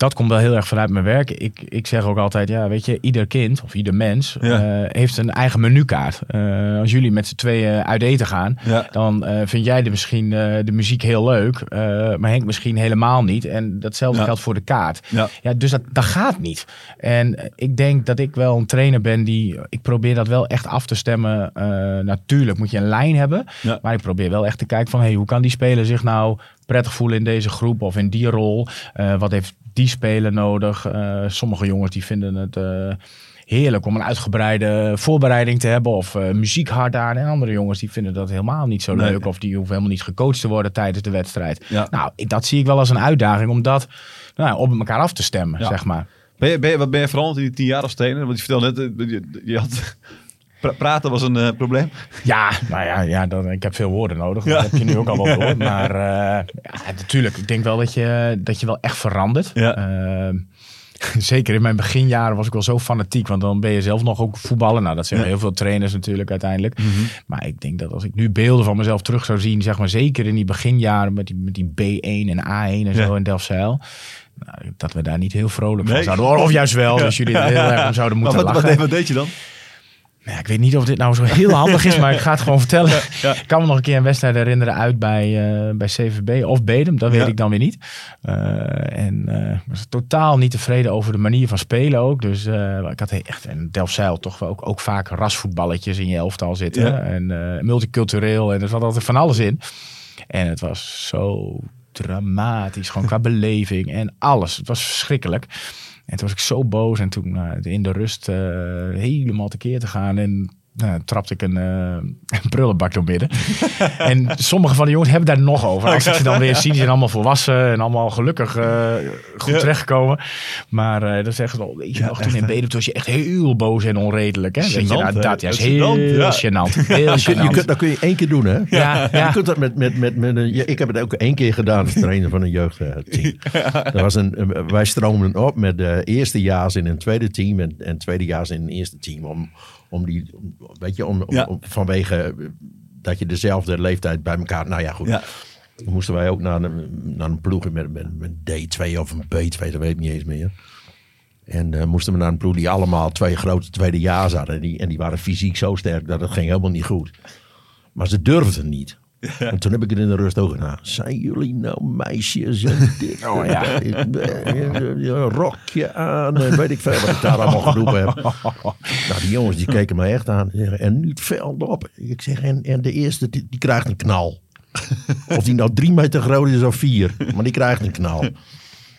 [SPEAKER 2] Dat komt wel heel erg vanuit mijn werk. Ik, ik zeg ook altijd, ja, weet je, ieder kind of ieder mens
[SPEAKER 4] Ja.
[SPEAKER 2] eh, heeft een eigen menukaart. Eh, als jullie met z'n tweeën uit eten gaan,
[SPEAKER 4] Ja.
[SPEAKER 2] dan eh, vind jij de, misschien de muziek heel leuk, maar Henk misschien helemaal niet. En datzelfde
[SPEAKER 4] Ja.
[SPEAKER 2] geldt voor de kaart.
[SPEAKER 4] Ja.
[SPEAKER 2] Dus dat, dat gaat niet. En ik denk dat ik wel een trainer ben die, ik probeer dat wel echt af te stemmen. Natuurlijk moet je een lijn hebben, maar ik probeer wel echt te kijken van, hey, hoe kan die speler zich nou prettig voelen in deze groep of in die rol? Wat heeft die speler nodig? Eh, sommige jongens die vinden het eh, heerlijk om een uitgebreide voorbereiding te hebben of eh, muziek hard aan. En andere jongens die vinden dat helemaal niet zo
[SPEAKER 4] Nee.
[SPEAKER 2] leuk of die hoeven helemaal niet gecoacht te worden tijdens de wedstrijd.
[SPEAKER 4] Ja.
[SPEAKER 2] Nou, ik- dat zie ik wel als een uitdaging om dat nou, op elkaar af te stemmen,
[SPEAKER 4] Ja.
[SPEAKER 2] zeg maar.
[SPEAKER 4] Ben je, ben je, wat ben je veranderd in die tien jaar als trainer? Want je vertelde net, je, je had, pra- praten was een eh, probleem.
[SPEAKER 2] Ja, nou ja, ja dan, ik heb veel woorden nodig. Dat heb je nu ook al wel door. Maar eh, ja, natuurlijk, ik denk wel dat je, dat je wel echt verandert.
[SPEAKER 4] Ja.
[SPEAKER 2] Ehm, zeker in mijn beginjaren was ik wel zo fanatiek. Want dan ben je zelf nog ook voetballen. Nou, dat
[SPEAKER 4] Ja.
[SPEAKER 2] heel veel trainers natuurlijk uiteindelijk. Maar ik denk dat als ik nu beelden van mezelf terug zou zien. Zeg maar zeker in die beginjaren met die, met die B1 en A1 en zo in Delfzijl. Nou, dat we daar niet heel vrolijk
[SPEAKER 4] Nee.
[SPEAKER 2] van zouden worden. Of juist wel, dus jullie er heel erg om zouden moeten
[SPEAKER 4] Maar wat, wat,
[SPEAKER 2] lachen.
[SPEAKER 4] deed, wat deed je dan?
[SPEAKER 2] Ja, ik weet niet of dit nou zo heel handig is, maar ik ga het gewoon vertellen.
[SPEAKER 4] Ja.
[SPEAKER 2] Ik kan me nog een keer een wedstrijd herinneren uit bij, eh, bij CVB of Bedem. Dat weet
[SPEAKER 4] Ja.
[SPEAKER 2] ik dan weer niet. Eh, en ik was totaal niet tevreden over de manier van spelen ook. Dus ik had echt in Delfzijl toch wel ook, ook vaak rasvoetballetjes in je elftal zitten. En multicultureel en er zat altijd van alles in. En het was zo dramatisch, gewoon qua beleving en alles. Het was verschrikkelijk. En toen was ik zo boos en toen nou, in de rust eh, helemaal tekeer te gaan. En nou, trapte ik een, eh, een prullenbak door midden. en sommige van de jongens hebben daar nog over. Als ik ze dan weer zie, die zijn allemaal volwassen en allemaal gelukkig eh, goed
[SPEAKER 4] Ja.
[SPEAKER 2] terechtgekomen. Maar eh dan zeggen ze wel, weet je
[SPEAKER 4] Ja,
[SPEAKER 2] nog, toen in? Bedem toen was je echt heel boos en onredelijk. Hè? Weet je, nou, dat ja, is
[SPEAKER 4] Dat is
[SPEAKER 2] heel
[SPEAKER 4] gênant, ja.
[SPEAKER 2] gênant. Heel
[SPEAKER 1] Je kunt, dat kun je één keer doen, hè?
[SPEAKER 2] Ja, ja.
[SPEAKER 1] Je kunt dat met, met, met, met een, ja, ik heb het ook één keer gedaan als trainer van een jeugdteam. Dat was een, wij stroomden op met de eerstejaars in een tweede team en, en tweedejaars in een eerste team. Om, om die, weet je, om, om-
[SPEAKER 4] Ja.
[SPEAKER 1] om- vanwege dat je dezelfde leeftijd bij elkaar, nou ja goed.
[SPEAKER 4] Ja.
[SPEAKER 1] Dan moesten wij ook naar een, naar een ploeg met, met, met D2 of een B2, dat weet ik niet eens meer. En eh, moesten we naar een ploeg die allemaal twee grote tweedejaars hadden. En die, en die waren fysiek zo sterk dat het ging helemaal niet goed. Maar ze durfden niet. En toen heb ik het in de rust ook gedaan. Zijn jullie nou meisjes? En dit,
[SPEAKER 2] Oh, ja.
[SPEAKER 1] Een rokje aan. En weet ik veel wat ik daar allemaal geroepen heb. Nou, die jongens die keken mij echt aan. En nu het veld op. Ik zeg, en, en de eerste die, die krijgt een knal. Of die nou drie meter groot is of vier. Maar die krijgt een knal.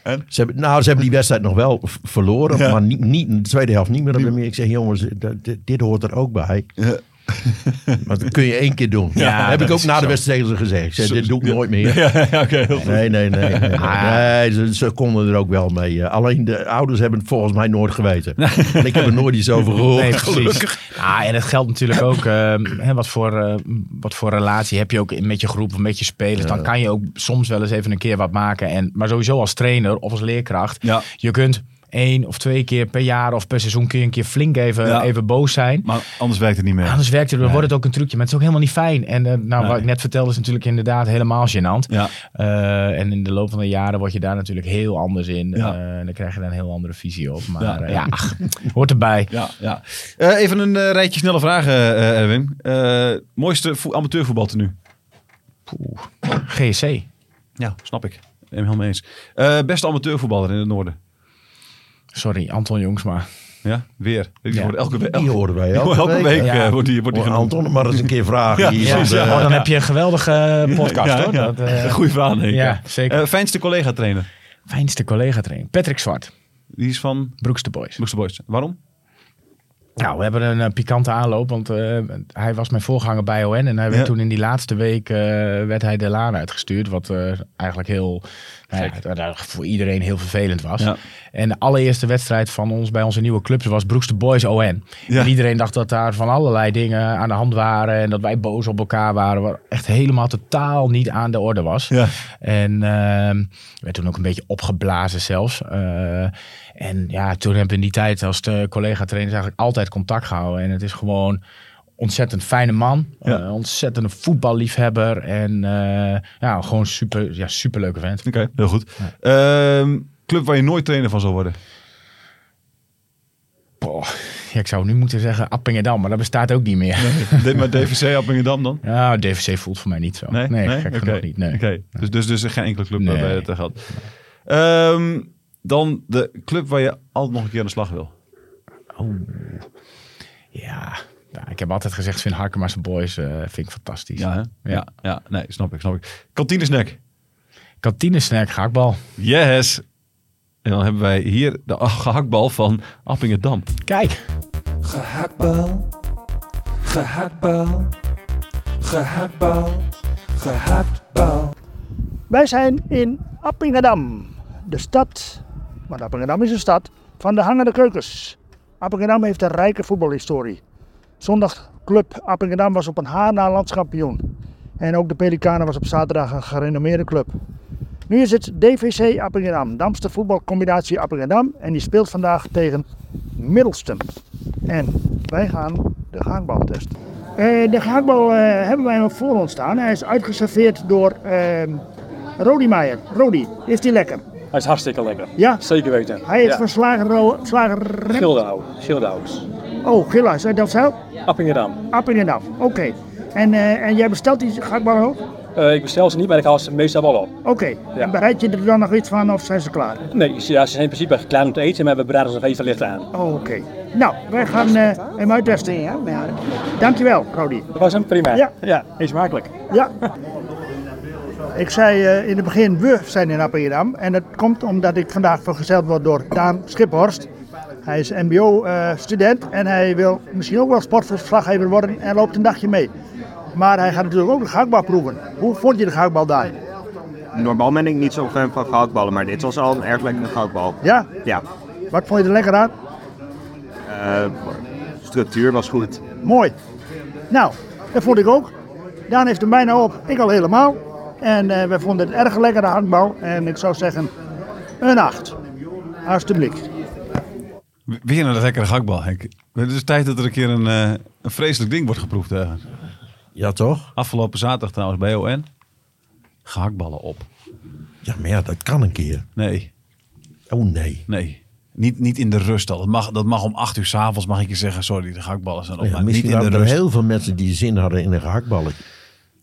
[SPEAKER 4] En?
[SPEAKER 1] Ze hebben, nou, ze hebben die wedstrijd nog wel verloren.
[SPEAKER 4] Ja.
[SPEAKER 1] Maar niet, niet, in de tweede helft niet meer. Ik zeg, jongens, dit, dit hoort er ook bij.
[SPEAKER 4] Ja.
[SPEAKER 1] Maar dat kun je één keer doen.
[SPEAKER 2] Ja,
[SPEAKER 1] heb ik ook na de wedstrijd tegen ze gezegd. Zei, dit doe ik nooit meer.
[SPEAKER 4] Ja.
[SPEAKER 1] Nee, nee, nee. nee, nee.
[SPEAKER 2] Ah.
[SPEAKER 1] Nee, ze, ze konden er ook wel mee. eh, Alleen de ouders hebben het volgens mij nooit geweten. En ik heb er nooit iets over gehoord.
[SPEAKER 2] Nee,
[SPEAKER 1] gelukkig.
[SPEAKER 2] Ah, en het geldt natuurlijk ook, eh, hè, wat, voor, eh, wat voor relatie heb je ook met je groep of met je spelers. Dan kan je ook soms wel eens even een keer wat maken. En, maar sowieso als trainer of als leerkracht. Je kunt één of twee keer per jaar of per seizoen kun je een keer flink even,
[SPEAKER 4] Ja.
[SPEAKER 2] even boos zijn.
[SPEAKER 4] Maar anders werkt het niet meer.
[SPEAKER 2] Anders werkt het, dan wordt het ook een trucje. Maar het is ook helemaal niet fijn. En eh, nou, wat ik net vertelde is natuurlijk inderdaad helemaal gênant.
[SPEAKER 4] Ja.
[SPEAKER 2] Eh, en in de loop van de jaren word je daar natuurlijk heel anders in.
[SPEAKER 4] Ja.
[SPEAKER 2] Eh, en dan krijg je daar een heel andere visie op. Maar
[SPEAKER 4] Ja.
[SPEAKER 2] ja, ja ach, hoort erbij.
[SPEAKER 4] Ja, ja. Eh, even een rijtje snelle vragen, eh, Erwin. Eh, mooiste vo- amateurvoetbal nu?
[SPEAKER 2] GSC.
[SPEAKER 4] Ja, snap ik. Helemaal mee eens. Eh, beste amateurvoetballer in het noorden?
[SPEAKER 2] Sorry, Anton Jongsma.
[SPEAKER 4] Ja, weer. Die
[SPEAKER 2] Ja.
[SPEAKER 4] wordt elke, we-
[SPEAKER 1] Die horen wij
[SPEAKER 4] elke, week,
[SPEAKER 2] Ja.
[SPEAKER 4] eh, wordt die, wordt die genoemd.
[SPEAKER 1] Anton, maar eens een keer vragen.
[SPEAKER 4] Ja,
[SPEAKER 1] Hier
[SPEAKER 2] oh, dan heb je een geweldige eh, podcast
[SPEAKER 4] Ja,
[SPEAKER 2] hoor.
[SPEAKER 4] ja.
[SPEAKER 2] Dat, eh,
[SPEAKER 4] Goeie denk ik.
[SPEAKER 2] ja, zeker.
[SPEAKER 4] Fijnste collega-trainer?
[SPEAKER 2] Fijnste collega trainer. Patrick Zwart.
[SPEAKER 4] Die is van
[SPEAKER 2] Broekste Boys.
[SPEAKER 4] Broekse Boys. Waarom?
[SPEAKER 2] Nou, we hebben een eh, pikante aanloop, want eh, hij was mijn voorganger bij ON. En hij werd
[SPEAKER 4] Ja.
[SPEAKER 2] toen in die laatste week eh, werd hij de laan uitgestuurd. Wat eigenlijk heel, nou ja, voor iedereen heel vervelend was.
[SPEAKER 4] Ja.
[SPEAKER 2] En de allereerste wedstrijd van ons bij onze nieuwe club was Broekste Boys ON.
[SPEAKER 4] Ja.
[SPEAKER 2] En iedereen dacht dat daar van allerlei dingen aan de hand waren. En dat wij boos op elkaar waren. Wat echt helemaal totaal niet aan de orde was.
[SPEAKER 4] Ja.
[SPEAKER 2] En ehm werd toen ook een beetje opgeblazen zelfs. En ja, toen hebben we in die tijd als de collega-trainers eigenlijk altijd contact gehouden. En het is gewoon ontzettend fijne man.
[SPEAKER 4] Ja.
[SPEAKER 2] eh, ontzettende voetballiefhebber. En eh, ja, gewoon super, ja, superleuke vent.
[SPEAKER 4] Oké, heel goed. Ehm, club waar je nooit trainer van zal worden.
[SPEAKER 2] Boah, ja, ik zou nu moeten zeggen Appingedam, maar dat bestaat ook niet meer.
[SPEAKER 4] Dit maar DVC Appingedam dan?
[SPEAKER 2] Ja, DVC voelt voor mij niet zo. Nee, gek
[SPEAKER 4] Oké.
[SPEAKER 2] genoeg niet. Nee.
[SPEAKER 4] Oké. Dus, dus, dus geen enkele club
[SPEAKER 2] Nee.
[SPEAKER 4] waarbij dat gaat. Ehm, dan de club waar je altijd nog een keer aan de slag wil.
[SPEAKER 2] Ja, ja, ik heb altijd gezegd, vind Harkema's Boys eh, vind ik fantastisch.
[SPEAKER 4] Ja, hè? Ja, ja, nee, snap ik, snap ik. Kantinesnack.
[SPEAKER 2] Kantinesnack, gehaktbal.
[SPEAKER 4] Yes. En dan hebben wij hier de gehaktbal van Appingedam.
[SPEAKER 2] Kijk,
[SPEAKER 3] Gehaktbal, gehaktbal, gehaktbal, gehaktbal.
[SPEAKER 5] Wij zijn in Appingedam, de stad, want Appingedam is een stad, van de hangende keukens. Appingedam heeft een rijke voetbalhistorie. Zondagclub Appingedam was op een haar na landskampioen. En ook de Pelikanen was op zaterdag een gerenommeerde club. Nu is het DVC Appingedam, Damste voetbalcombinatie Appingedam. En die speelt vandaag tegen Middelstum. En wij gaan de gehaktbal testen. Eh, de gehaktbal eh, hebben wij nog voor ons staan. Hij is uitgeserveerd door ehm Rodi Meijer. Rodi, is die lekker?
[SPEAKER 6] Hij is hartstikke lekker.
[SPEAKER 5] Ja,
[SPEAKER 6] Zeker weten.
[SPEAKER 5] hij is
[SPEAKER 6] ja.
[SPEAKER 5] van Slager, Slager. Oh, Gilla, is dat Delfzijl?
[SPEAKER 6] Appingedam.
[SPEAKER 5] Appingedam, oké. En, eh, en jij bestelt die gehaktballen ook?
[SPEAKER 6] Eh, ik bestel ze niet, maar ik haal ze meestal wel op.
[SPEAKER 5] Oké.
[SPEAKER 6] Ja.
[SPEAKER 5] En bereid je er dan nog iets van of zijn ze klaar?
[SPEAKER 6] Nee, ze- ja, ze zijn in principe klaar om te eten, maar we bereiden ze nog even licht aan.
[SPEAKER 5] Oh, oké. Nou, wij gaan eh hem uittesten. Ja? Dankjewel, Rodi.
[SPEAKER 6] Dat was hem, prima.
[SPEAKER 5] Ja.
[SPEAKER 6] ja eet smakelijk.
[SPEAKER 5] Ja. Ik zei eh, in het begin, we zijn in Appingedam. En dat komt omdat ik vandaag vergezeld word door Daan Schiphorst. Hij is mbo-student en hij wil misschien ook wel sportverslaggever worden en loopt een dagje mee. Maar hij gaat natuurlijk ook de gehaktbal proeven. Hoe vond je de gehaktbal daar?
[SPEAKER 7] Normaal ben ik niet zo fan van gehaktballen, maar dit was al een erg lekkere gehaktbal.
[SPEAKER 5] Ja?
[SPEAKER 7] Ja,
[SPEAKER 5] Wat vond je er lekker aan?
[SPEAKER 7] eh, structuur was goed.
[SPEAKER 5] Mooi. Nou, dat vond ik ook. Daan heeft hem bijna op, ik al helemaal. En eh we vonden het erg lekkere gehaktbal. En ik zou zeggen, een 8. Alsjeblieft.
[SPEAKER 4] Weer een lekkere gehaktbal, Henk. Het is tijd dat er een keer een, eh, een vreselijk ding wordt geproefd.
[SPEAKER 1] Ja, toch?
[SPEAKER 4] Afgelopen zaterdag trouwens bij ON. Gehaktballen op.
[SPEAKER 1] Ja, maar ja, dat kan een keer.
[SPEAKER 4] Nee,
[SPEAKER 1] Oh nee.
[SPEAKER 4] nee. Niet, niet in de rust al. Dat mag, dat mag om acht uur s'avonds mag ik je zeggen, sorry, de gehaktballen zijn op.
[SPEAKER 1] Ja,
[SPEAKER 4] maar niet
[SPEAKER 1] misschien
[SPEAKER 4] in de
[SPEAKER 1] waren er
[SPEAKER 4] rust.
[SPEAKER 1] heel veel mensen die zin hadden in een gehaktballen.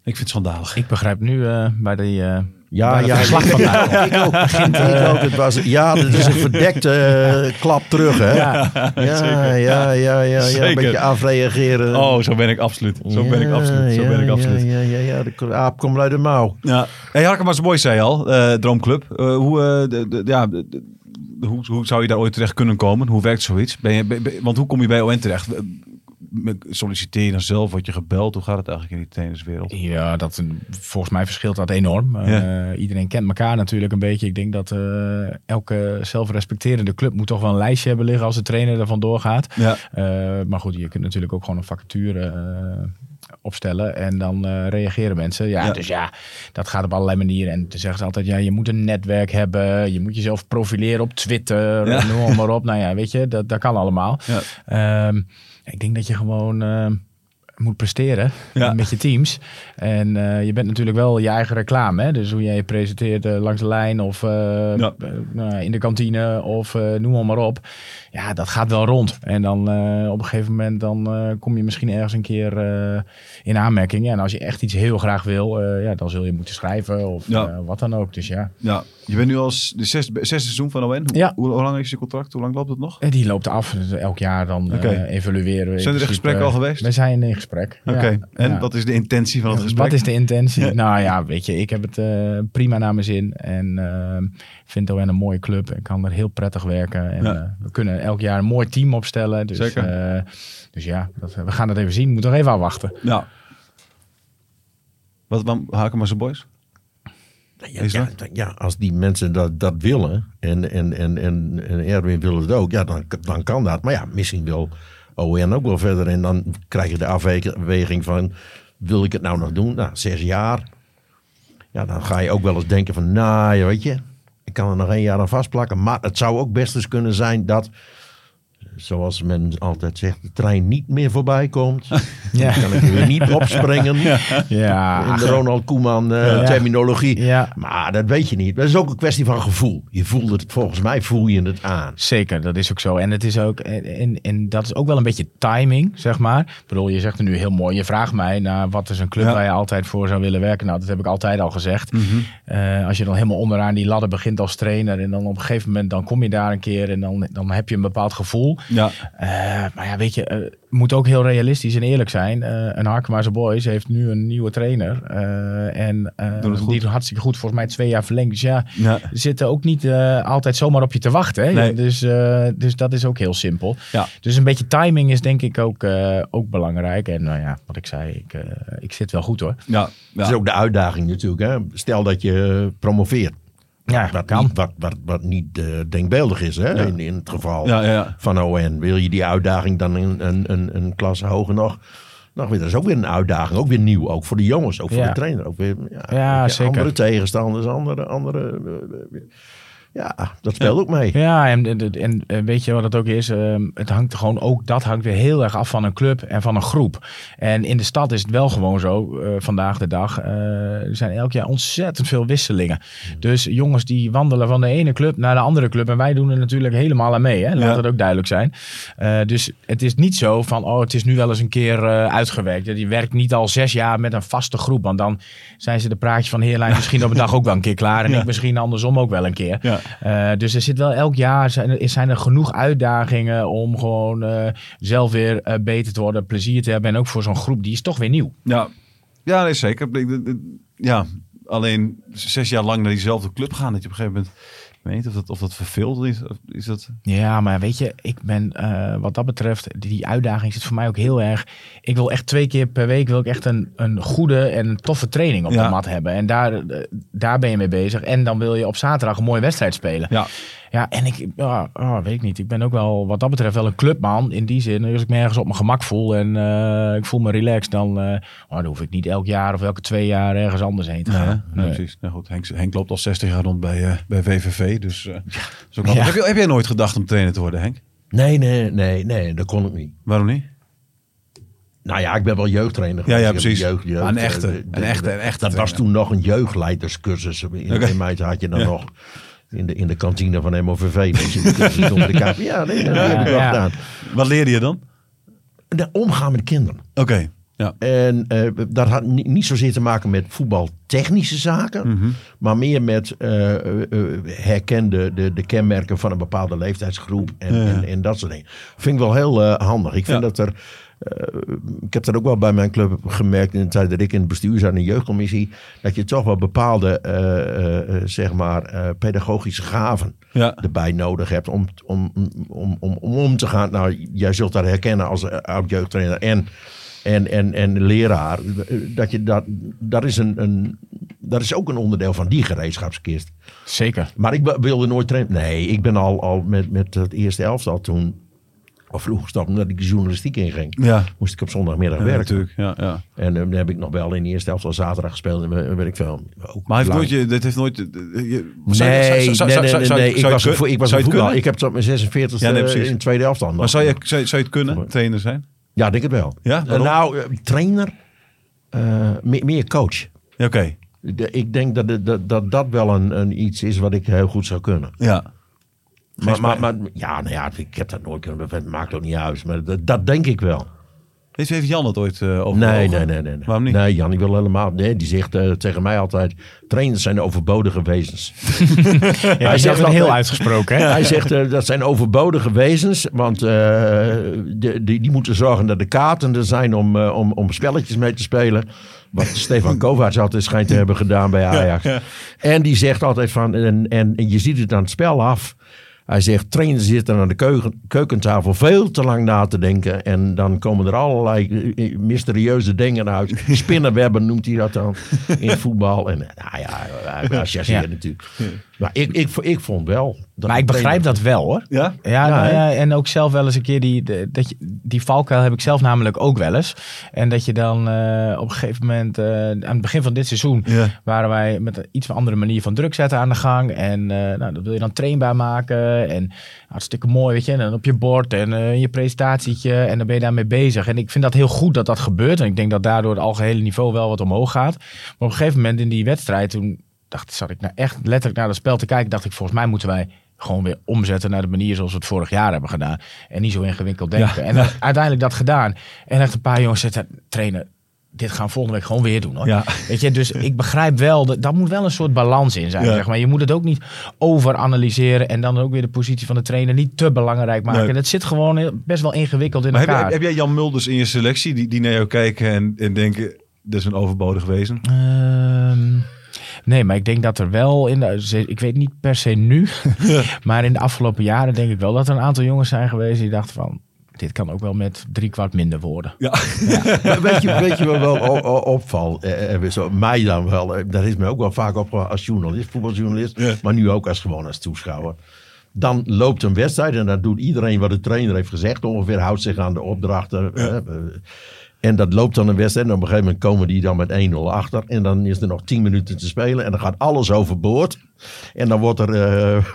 [SPEAKER 4] Ik vind het schandalig.
[SPEAKER 2] ik begrijp nu eh, bij die eh,
[SPEAKER 1] Ja, ja, ja,
[SPEAKER 2] mij.
[SPEAKER 1] ik ook. ik ook. Het was, ja, dat is een verdekte eh, klap terug, hè? Ja, ja, ja, ja, ja,
[SPEAKER 4] Zeker.
[SPEAKER 1] Een beetje afreageren.
[SPEAKER 4] Oh, zo ben ik absoluut. Zo ben ik
[SPEAKER 1] Ja,
[SPEAKER 4] absoluut. Zo
[SPEAKER 1] ja,
[SPEAKER 4] ben ik absoluut.
[SPEAKER 1] Ja, ja, ja, ja. De aap komt uit de mouw.
[SPEAKER 4] Ja. Hey, Boys zei je al, eh, Droomclub. Eh, hoe, eh, de, de- ja, de- hoe, hoe zou je daar ooit terecht kunnen komen? Hoe werkt zoiets? Ben je, ben- want hoe kom je bij ON terecht? Eh, Solliciteer je dan zelf? Word je gebeld? Hoe gaat het eigenlijk in die trainerswereld?
[SPEAKER 2] Ja, dat, volgens mij verschilt dat enorm. Eh,
[SPEAKER 4] Ja.
[SPEAKER 2] iedereen kent elkaar natuurlijk een beetje. Ik denk dat eh, elke zelfrespecterende club moet toch wel een lijstje hebben liggen als de trainer ervan doorgaat.
[SPEAKER 4] Ja.
[SPEAKER 2] Eh, maar goed, je kunt natuurlijk ook gewoon een vacature eh, opstellen en dan eh, reageren mensen. Ja,
[SPEAKER 4] Ja.
[SPEAKER 2] dus ja, dat gaat op allerlei manieren. En toen zeggen ze altijd, ja, je moet een netwerk hebben. Je moet jezelf profileren op Twitter.
[SPEAKER 4] Ja.
[SPEAKER 2] Noem maar op. Nou ja, weet je, dat, dat kan allemaal.
[SPEAKER 4] Ja.
[SPEAKER 2] Ehm, ik denk dat je gewoon eh, moet presteren
[SPEAKER 4] Ja.
[SPEAKER 2] met je teams. En eh, je bent natuurlijk wel je eigen reclame. Hè? Dus hoe jij je presenteert eh, langs de lijn of eh,
[SPEAKER 4] Ja.
[SPEAKER 2] nou, in de kantine of noem maar, maar op. Ja, dat gaat wel rond. En dan op een gegeven moment dan kom je misschien ergens een keer in aanmerking. Ja, en als je echt iets heel graag wil, ja, dan zul je moeten schrijven of
[SPEAKER 4] Ja.
[SPEAKER 2] wat dan ook. Dus ja,
[SPEAKER 4] Ja, je bent nu al s- de zes, zesde seizoen van ON. Hoe,
[SPEAKER 2] Ja.
[SPEAKER 4] hoe, hoe lang is je contract? Hoe lang loopt het nog?
[SPEAKER 2] En die loopt af. Dus elk jaar dan eh, evalueren we.
[SPEAKER 4] Zijn er gesprekken al geweest?
[SPEAKER 2] We zijn in gesprek. ja.
[SPEAKER 4] Oké, en
[SPEAKER 2] Ja.
[SPEAKER 4] wat is de intentie van het gesprek?
[SPEAKER 2] Wat is de intentie? Nou ja, weet je, ik heb het eh, prima naar mijn zin. En eh, vind ON een mooie club. Ik kan er heel prettig werken. En eh, we kunnen elk jaar een mooi team opstellen. Dus,
[SPEAKER 4] Zeker.
[SPEAKER 2] eh, dus ja, dat, we gaan het even zien. We moeten nog even afwachten.
[SPEAKER 4] Ja. Wat, wat haken maar zijn boys?
[SPEAKER 1] Ja,
[SPEAKER 4] Is
[SPEAKER 1] ja, ja, als die mensen dat, dat willen en, en, en, en, en Erwin wil het ook, ja, dan, dan kan dat. Maar ja, misschien wil ON ook wel verder. En dan krijg je de afweging van, wil ik het nou nog doen? Nou, zes jaar. Ja, dan ga je ook wel eens denken van, nou, ja, weet je, ik kan er nog één jaar aan vastplakken. Maar het zou ook best eens kunnen zijn dat zoals men altijd zegt, de trein niet meer voorbij komt.
[SPEAKER 2] Ja.
[SPEAKER 1] Dan kan ik er weer niet opspringen.
[SPEAKER 2] Ja,
[SPEAKER 1] In de Ronald Koeman eh,
[SPEAKER 2] Ja.
[SPEAKER 1] terminologie.
[SPEAKER 2] Ja.
[SPEAKER 1] Maar dat weet je niet. Dat is ook een kwestie van gevoel. Je voelt het, volgens mij voel je het aan.
[SPEAKER 2] Zeker, dat is ook zo. En het is ook, en, en, dat is ook wel een beetje timing, zeg maar. Ik bedoel, je zegt er nu heel mooi. Je vraagt mij naar wat is een club
[SPEAKER 4] Ja.
[SPEAKER 2] waar je altijd voor zou willen werken. Nou, dat heb ik altijd al gezegd. Eh, als je dan helemaal onderaan die ladder begint als trainer en dan op een gegeven moment dan kom je daar een keer en dan, dan heb je een bepaald gevoel.
[SPEAKER 4] Ja.
[SPEAKER 2] Eh, maar ja, weet je, eh, moet ook heel realistisch en eerlijk zijn. Eh een Harkemaarse Boys heeft nu een nieuwe trainer. eh, en eh,
[SPEAKER 4] Doet het goed.
[SPEAKER 2] die doet hartstikke goed. Volgens mij twee jaar verlengd. Dus ja, zitten ook niet eh, altijd zomaar op je te wachten. Hè?
[SPEAKER 4] Nee.
[SPEAKER 2] Dus, eh, dus dat is ook heel simpel.
[SPEAKER 4] Ja.
[SPEAKER 2] Dus een beetje timing is denk ik ook, eh, ook belangrijk. En nou ja, wat ik zei, ik, ik zit wel goed hoor.
[SPEAKER 4] Ja.
[SPEAKER 1] Dat is ook de uitdaging natuurlijk. Hè? Stel dat je promoveert.
[SPEAKER 2] Ja,
[SPEAKER 1] Wat
[SPEAKER 2] kan.
[SPEAKER 1] niet, wat, wat, wat niet eh, denkbeeldig is hè? In, in het geval
[SPEAKER 4] Ja, ja, ja.
[SPEAKER 1] van ON. Wil je die uitdaging dan een, een, een, een klasse hoger nog? nog weer, dat is ook weer een uitdaging. Ook weer nieuw. Ook voor de jongens. Ook voor de trainer. Ook weer, ja,
[SPEAKER 2] zeker.
[SPEAKER 1] Andere tegenstanders. Andere... andere eh, ja, dat speelt ook mee.
[SPEAKER 2] Ja, en, en, en, weet je wat het ook is? Ehm, het hangt gewoon ook, dat hangt weer heel erg af van een club en van een groep. En in de stad is het wel gewoon zo, eh, vandaag de dag. eh, er zijn elk jaar ontzettend veel wisselingen. Dus jongens die wandelen van de ene club naar de andere club. En wij doen er natuurlijk helemaal aan mee. Hè? Laat
[SPEAKER 4] Ja.
[SPEAKER 2] het ook duidelijk zijn. Eh, dus het is niet zo van, oh, het is nu wel eens een keer uitgewerkt. Je werkt niet al zes jaar met een vaste groep. Want dan zijn ze de praatjes van Heerlijn misschien op een dag ook wel een keer klaar. En
[SPEAKER 4] Ja.
[SPEAKER 2] ik misschien andersom ook wel een keer.
[SPEAKER 4] Ja.
[SPEAKER 2] Eh, dus er zit wel elk jaar zijn er, zijn er genoeg uitdagingen om gewoon eh, zelf weer eh, beter te worden, plezier te hebben. En ook voor zo'n groep, die is toch weer nieuw.
[SPEAKER 4] Ja, ja nee, zeker. Ja, alleen zes jaar lang naar diezelfde club gaan, dat je op een gegeven moment weet niet of dat, of dat verveeld is. Of is dat...
[SPEAKER 2] Ja, maar weet je, ik ben eh, wat dat betreft, die uitdaging zit voor mij ook heel erg. Ik wil echt twee keer per week wil ik echt een, een goede en toffe training op
[SPEAKER 4] Ja.
[SPEAKER 2] de mat hebben. En daar, eh, daar ben je mee bezig. En dan wil je op zaterdag een mooie wedstrijd spelen.
[SPEAKER 4] Ja,
[SPEAKER 2] Ja, en ik, ja, oh, weet ik niet. Ik ben ook wel, wat dat betreft, wel een clubman. In die zin, als ik me ergens op mijn gemak voel en eh, ik voel me relaxed, dan, eh, oh, dan hoef ik niet elk jaar of elke twee jaar ergens anders heen te gaan.
[SPEAKER 4] nee,
[SPEAKER 2] Nee.
[SPEAKER 4] precies. Nou goed, Henk, Henk loopt al 60 jaar rond bij, eh, bij VVV. Dus, eh, is ook
[SPEAKER 2] Ja.
[SPEAKER 4] handig. heb, je, heb jij nooit gedacht om trainer te worden, Henk?
[SPEAKER 1] Nee, nee, nee, nee, dat kon ik niet.
[SPEAKER 4] Waarom niet?
[SPEAKER 1] Nou ja, ik ben wel jeugdtrainer
[SPEAKER 4] Ja, ja, precies.
[SPEAKER 1] Jeugd, jeugd,
[SPEAKER 4] een echte,
[SPEAKER 1] de-
[SPEAKER 4] een echte, een echte
[SPEAKER 1] Dat was toen nog een jeugdleiderscursus. In,
[SPEAKER 4] Oké.
[SPEAKER 1] in mijn tijd had je dan
[SPEAKER 4] Ja.
[SPEAKER 1] nog in de, in de kantine van MOVV. Dat je onder de kaart. Ja, nee, dat heb ik wel
[SPEAKER 2] ja.
[SPEAKER 1] gedaan.
[SPEAKER 4] Wat leerde je dan?
[SPEAKER 1] De omgaan met kinderen.
[SPEAKER 4] Oké, ja.
[SPEAKER 1] En eh, dat had niet, niet zozeer te maken met voetbaltechnische zaken,
[SPEAKER 4] Mhm.
[SPEAKER 1] maar meer met eh eh, eh, herken de, de, kenmerken van een bepaalde leeftijdsgroep en,
[SPEAKER 4] Ja, ja.
[SPEAKER 1] en, en dat soort dingen. Vind ik wel heel eh, handig. Ik vind
[SPEAKER 4] Ja.
[SPEAKER 1] dat er, ik heb dat ook wel bij mijn club gemerkt in de tijd dat ik in het bestuur zat in de jeugdcommissie, dat je toch wel bepaalde eh, eh, eh, zeg maar eh, pedagogische gaven
[SPEAKER 4] Ja.
[SPEAKER 1] erbij nodig hebt om, om, om, om, om om te gaan. Nou, jij zult dat herkennen als eh, oud jeugdtrainer en, en, en, en leraar. Dat, je dat, dat, is een, een, dat is ook een onderdeel van die gereedschapskist.
[SPEAKER 2] Zeker.
[SPEAKER 1] Maar ik wilde nooit trainen. Nee, ik ben al, al met, met het eerste elftal toen... Of vroeg gestapt omdat ik de journalistiek inging.
[SPEAKER 4] Ja,
[SPEAKER 1] Moest ik op zondagmiddag
[SPEAKER 4] ja
[SPEAKER 1] werken.
[SPEAKER 4] natuurlijk. Ja, ja.
[SPEAKER 1] En eh, dan heb ik nog wel in de eerste elftal zaterdag gespeeld. En eh, weet ik veel. Ook
[SPEAKER 4] Maar heeft nooit je, dit heeft nooit... je-
[SPEAKER 1] Nee,
[SPEAKER 4] zou-
[SPEAKER 1] nee, nee, Ik was
[SPEAKER 4] kun-
[SPEAKER 1] een vo- ik was
[SPEAKER 4] zou
[SPEAKER 1] voetbal. Ik heb tot mijn 46
[SPEAKER 4] Ja, nee, precies.
[SPEAKER 1] in de tweede elftal.
[SPEAKER 4] Maar zou je, zou, je- zou je het kunnen, trainer zijn?
[SPEAKER 1] Ja, denk het wel.
[SPEAKER 4] Ja,
[SPEAKER 1] Eh,
[SPEAKER 4] waarom?
[SPEAKER 1] nou, eh, trainer, eh, meer, meer coach.
[SPEAKER 4] Ja, Oké,
[SPEAKER 1] De- ik denk dat, dat, dat dat wel een, een iets is wat ik heel goed zou kunnen.
[SPEAKER 4] ja.
[SPEAKER 1] Maar, maar, maar ja, nou ja, ik heb dat nooit kunnen. Het maakt ook niet uit. Maar dat, dat denk ik wel.
[SPEAKER 4] Heeft, heeft Jan het ooit uh, over?
[SPEAKER 1] Nee, nee, nee, nee, nee.
[SPEAKER 4] Waarom niet?
[SPEAKER 1] Nee, Jan, die wil helemaal. Nee, die zegt eh, tegen mij altijd: trainers zijn overbodige wezens.
[SPEAKER 2] Ja, hij
[SPEAKER 1] zegt altijd-
[SPEAKER 2] heel uitgesproken. Hè?
[SPEAKER 1] Hij zegt eh, dat zijn overbodige wezens, want eh, de, die, die moeten zorgen dat de kaarten er zijn om, eh, om, om spelletjes mee te spelen. Wat Stefan Kovacs altijd schijnt te hebben gedaan bij Ajax. En die zegt altijd van, en, en, en je ziet het aan het spel af. Hij zegt, trainers zitten aan de keuken, keukentafel veel te lang na te denken. En dan komen er allerlei eh, eh, mysterieuze dingen uit. Spinnenwebben noemt hij dat dan in voetbal. En eh, nou ja, hij
[SPEAKER 2] Ja.
[SPEAKER 1] natuurlijk. Maar ik, ik, ik vond wel... Dat
[SPEAKER 2] Maar ik begrijp
[SPEAKER 1] trainer-
[SPEAKER 2] dat wel hoor.
[SPEAKER 4] Ja?
[SPEAKER 2] Ja,
[SPEAKER 1] Ja,
[SPEAKER 2] nou ja, en ook zelf wel eens een keer die, de- dat je, die valkuil heb ik zelf namelijk ook wel eens. En dat je dan eh, op een gegeven moment, eh, aan het begin van dit seizoen,
[SPEAKER 4] Ja.
[SPEAKER 2] waren wij met een iets andere manier van druk zetten aan de gang. En eh, nou, dat wil je dan trainbaar maken. En hartstikke mooi, weet je. En dan op je bord en eh, je presentatietje. En dan ben je daarmee bezig. En ik vind dat heel goed dat dat gebeurt. En ik denk dat daardoor het algehele niveau wel wat omhoog gaat. Maar op een gegeven moment in die wedstrijd, toen dacht, zat ik nou echt letterlijk naar dat spel te kijken. Dacht ik, volgens mij moeten wij gewoon weer omzetten naar de manier zoals we het vorig jaar hebben gedaan. En niet zo ingewikkeld denken. En uiteindelijk dat gedaan. En echt een paar jongens zetten, trainen, dit gaan we volgende week gewoon weer doen hoor.
[SPEAKER 4] Ja.
[SPEAKER 2] Weet je, dus ik begrijp wel, dat, dat moet wel een soort balans in zijn.
[SPEAKER 4] Ja.
[SPEAKER 2] Zeg maar. Je moet het ook niet overanalyseren en dan ook weer de positie van de trainer niet te belangrijk maken.
[SPEAKER 4] Nee.
[SPEAKER 2] Dat zit gewoon heel- best wel ingewikkeld in
[SPEAKER 4] Maar heb,
[SPEAKER 2] elkaar.
[SPEAKER 4] jij- heb jij Jan Mulders in je selectie die, die naar jou kijken en, en denken, dat is een overbodig wezen?
[SPEAKER 2] Ehm, nee, maar ik denk dat er wel in de, ik weet niet per se nu, maar in de afgelopen jaren denk ik wel dat er een aantal jongens zijn geweest die dachten van, dit kan ook wel met drie kwart minder worden.
[SPEAKER 4] Ja.
[SPEAKER 1] Weet, je, weet je wat wel o- o- opvalt? Eh, eh, zo, mij dan wel. eh, Dat is mij ook wel vaak op als journalist, voetbaljournalist.
[SPEAKER 4] Ja.
[SPEAKER 1] Maar nu ook als gewoon als toeschouwer. Dan loopt een wedstrijd en dan doet iedereen wat de trainer heeft gezegd. Ongeveer houdt zich aan de opdrachten. eh, eh, en dat loopt dan een wedstrijd. En op een gegeven moment komen die dan met 1-0 achter. En dan is er nog 10 minuten te spelen. En dan gaat alles overboord. En dan wordt er eh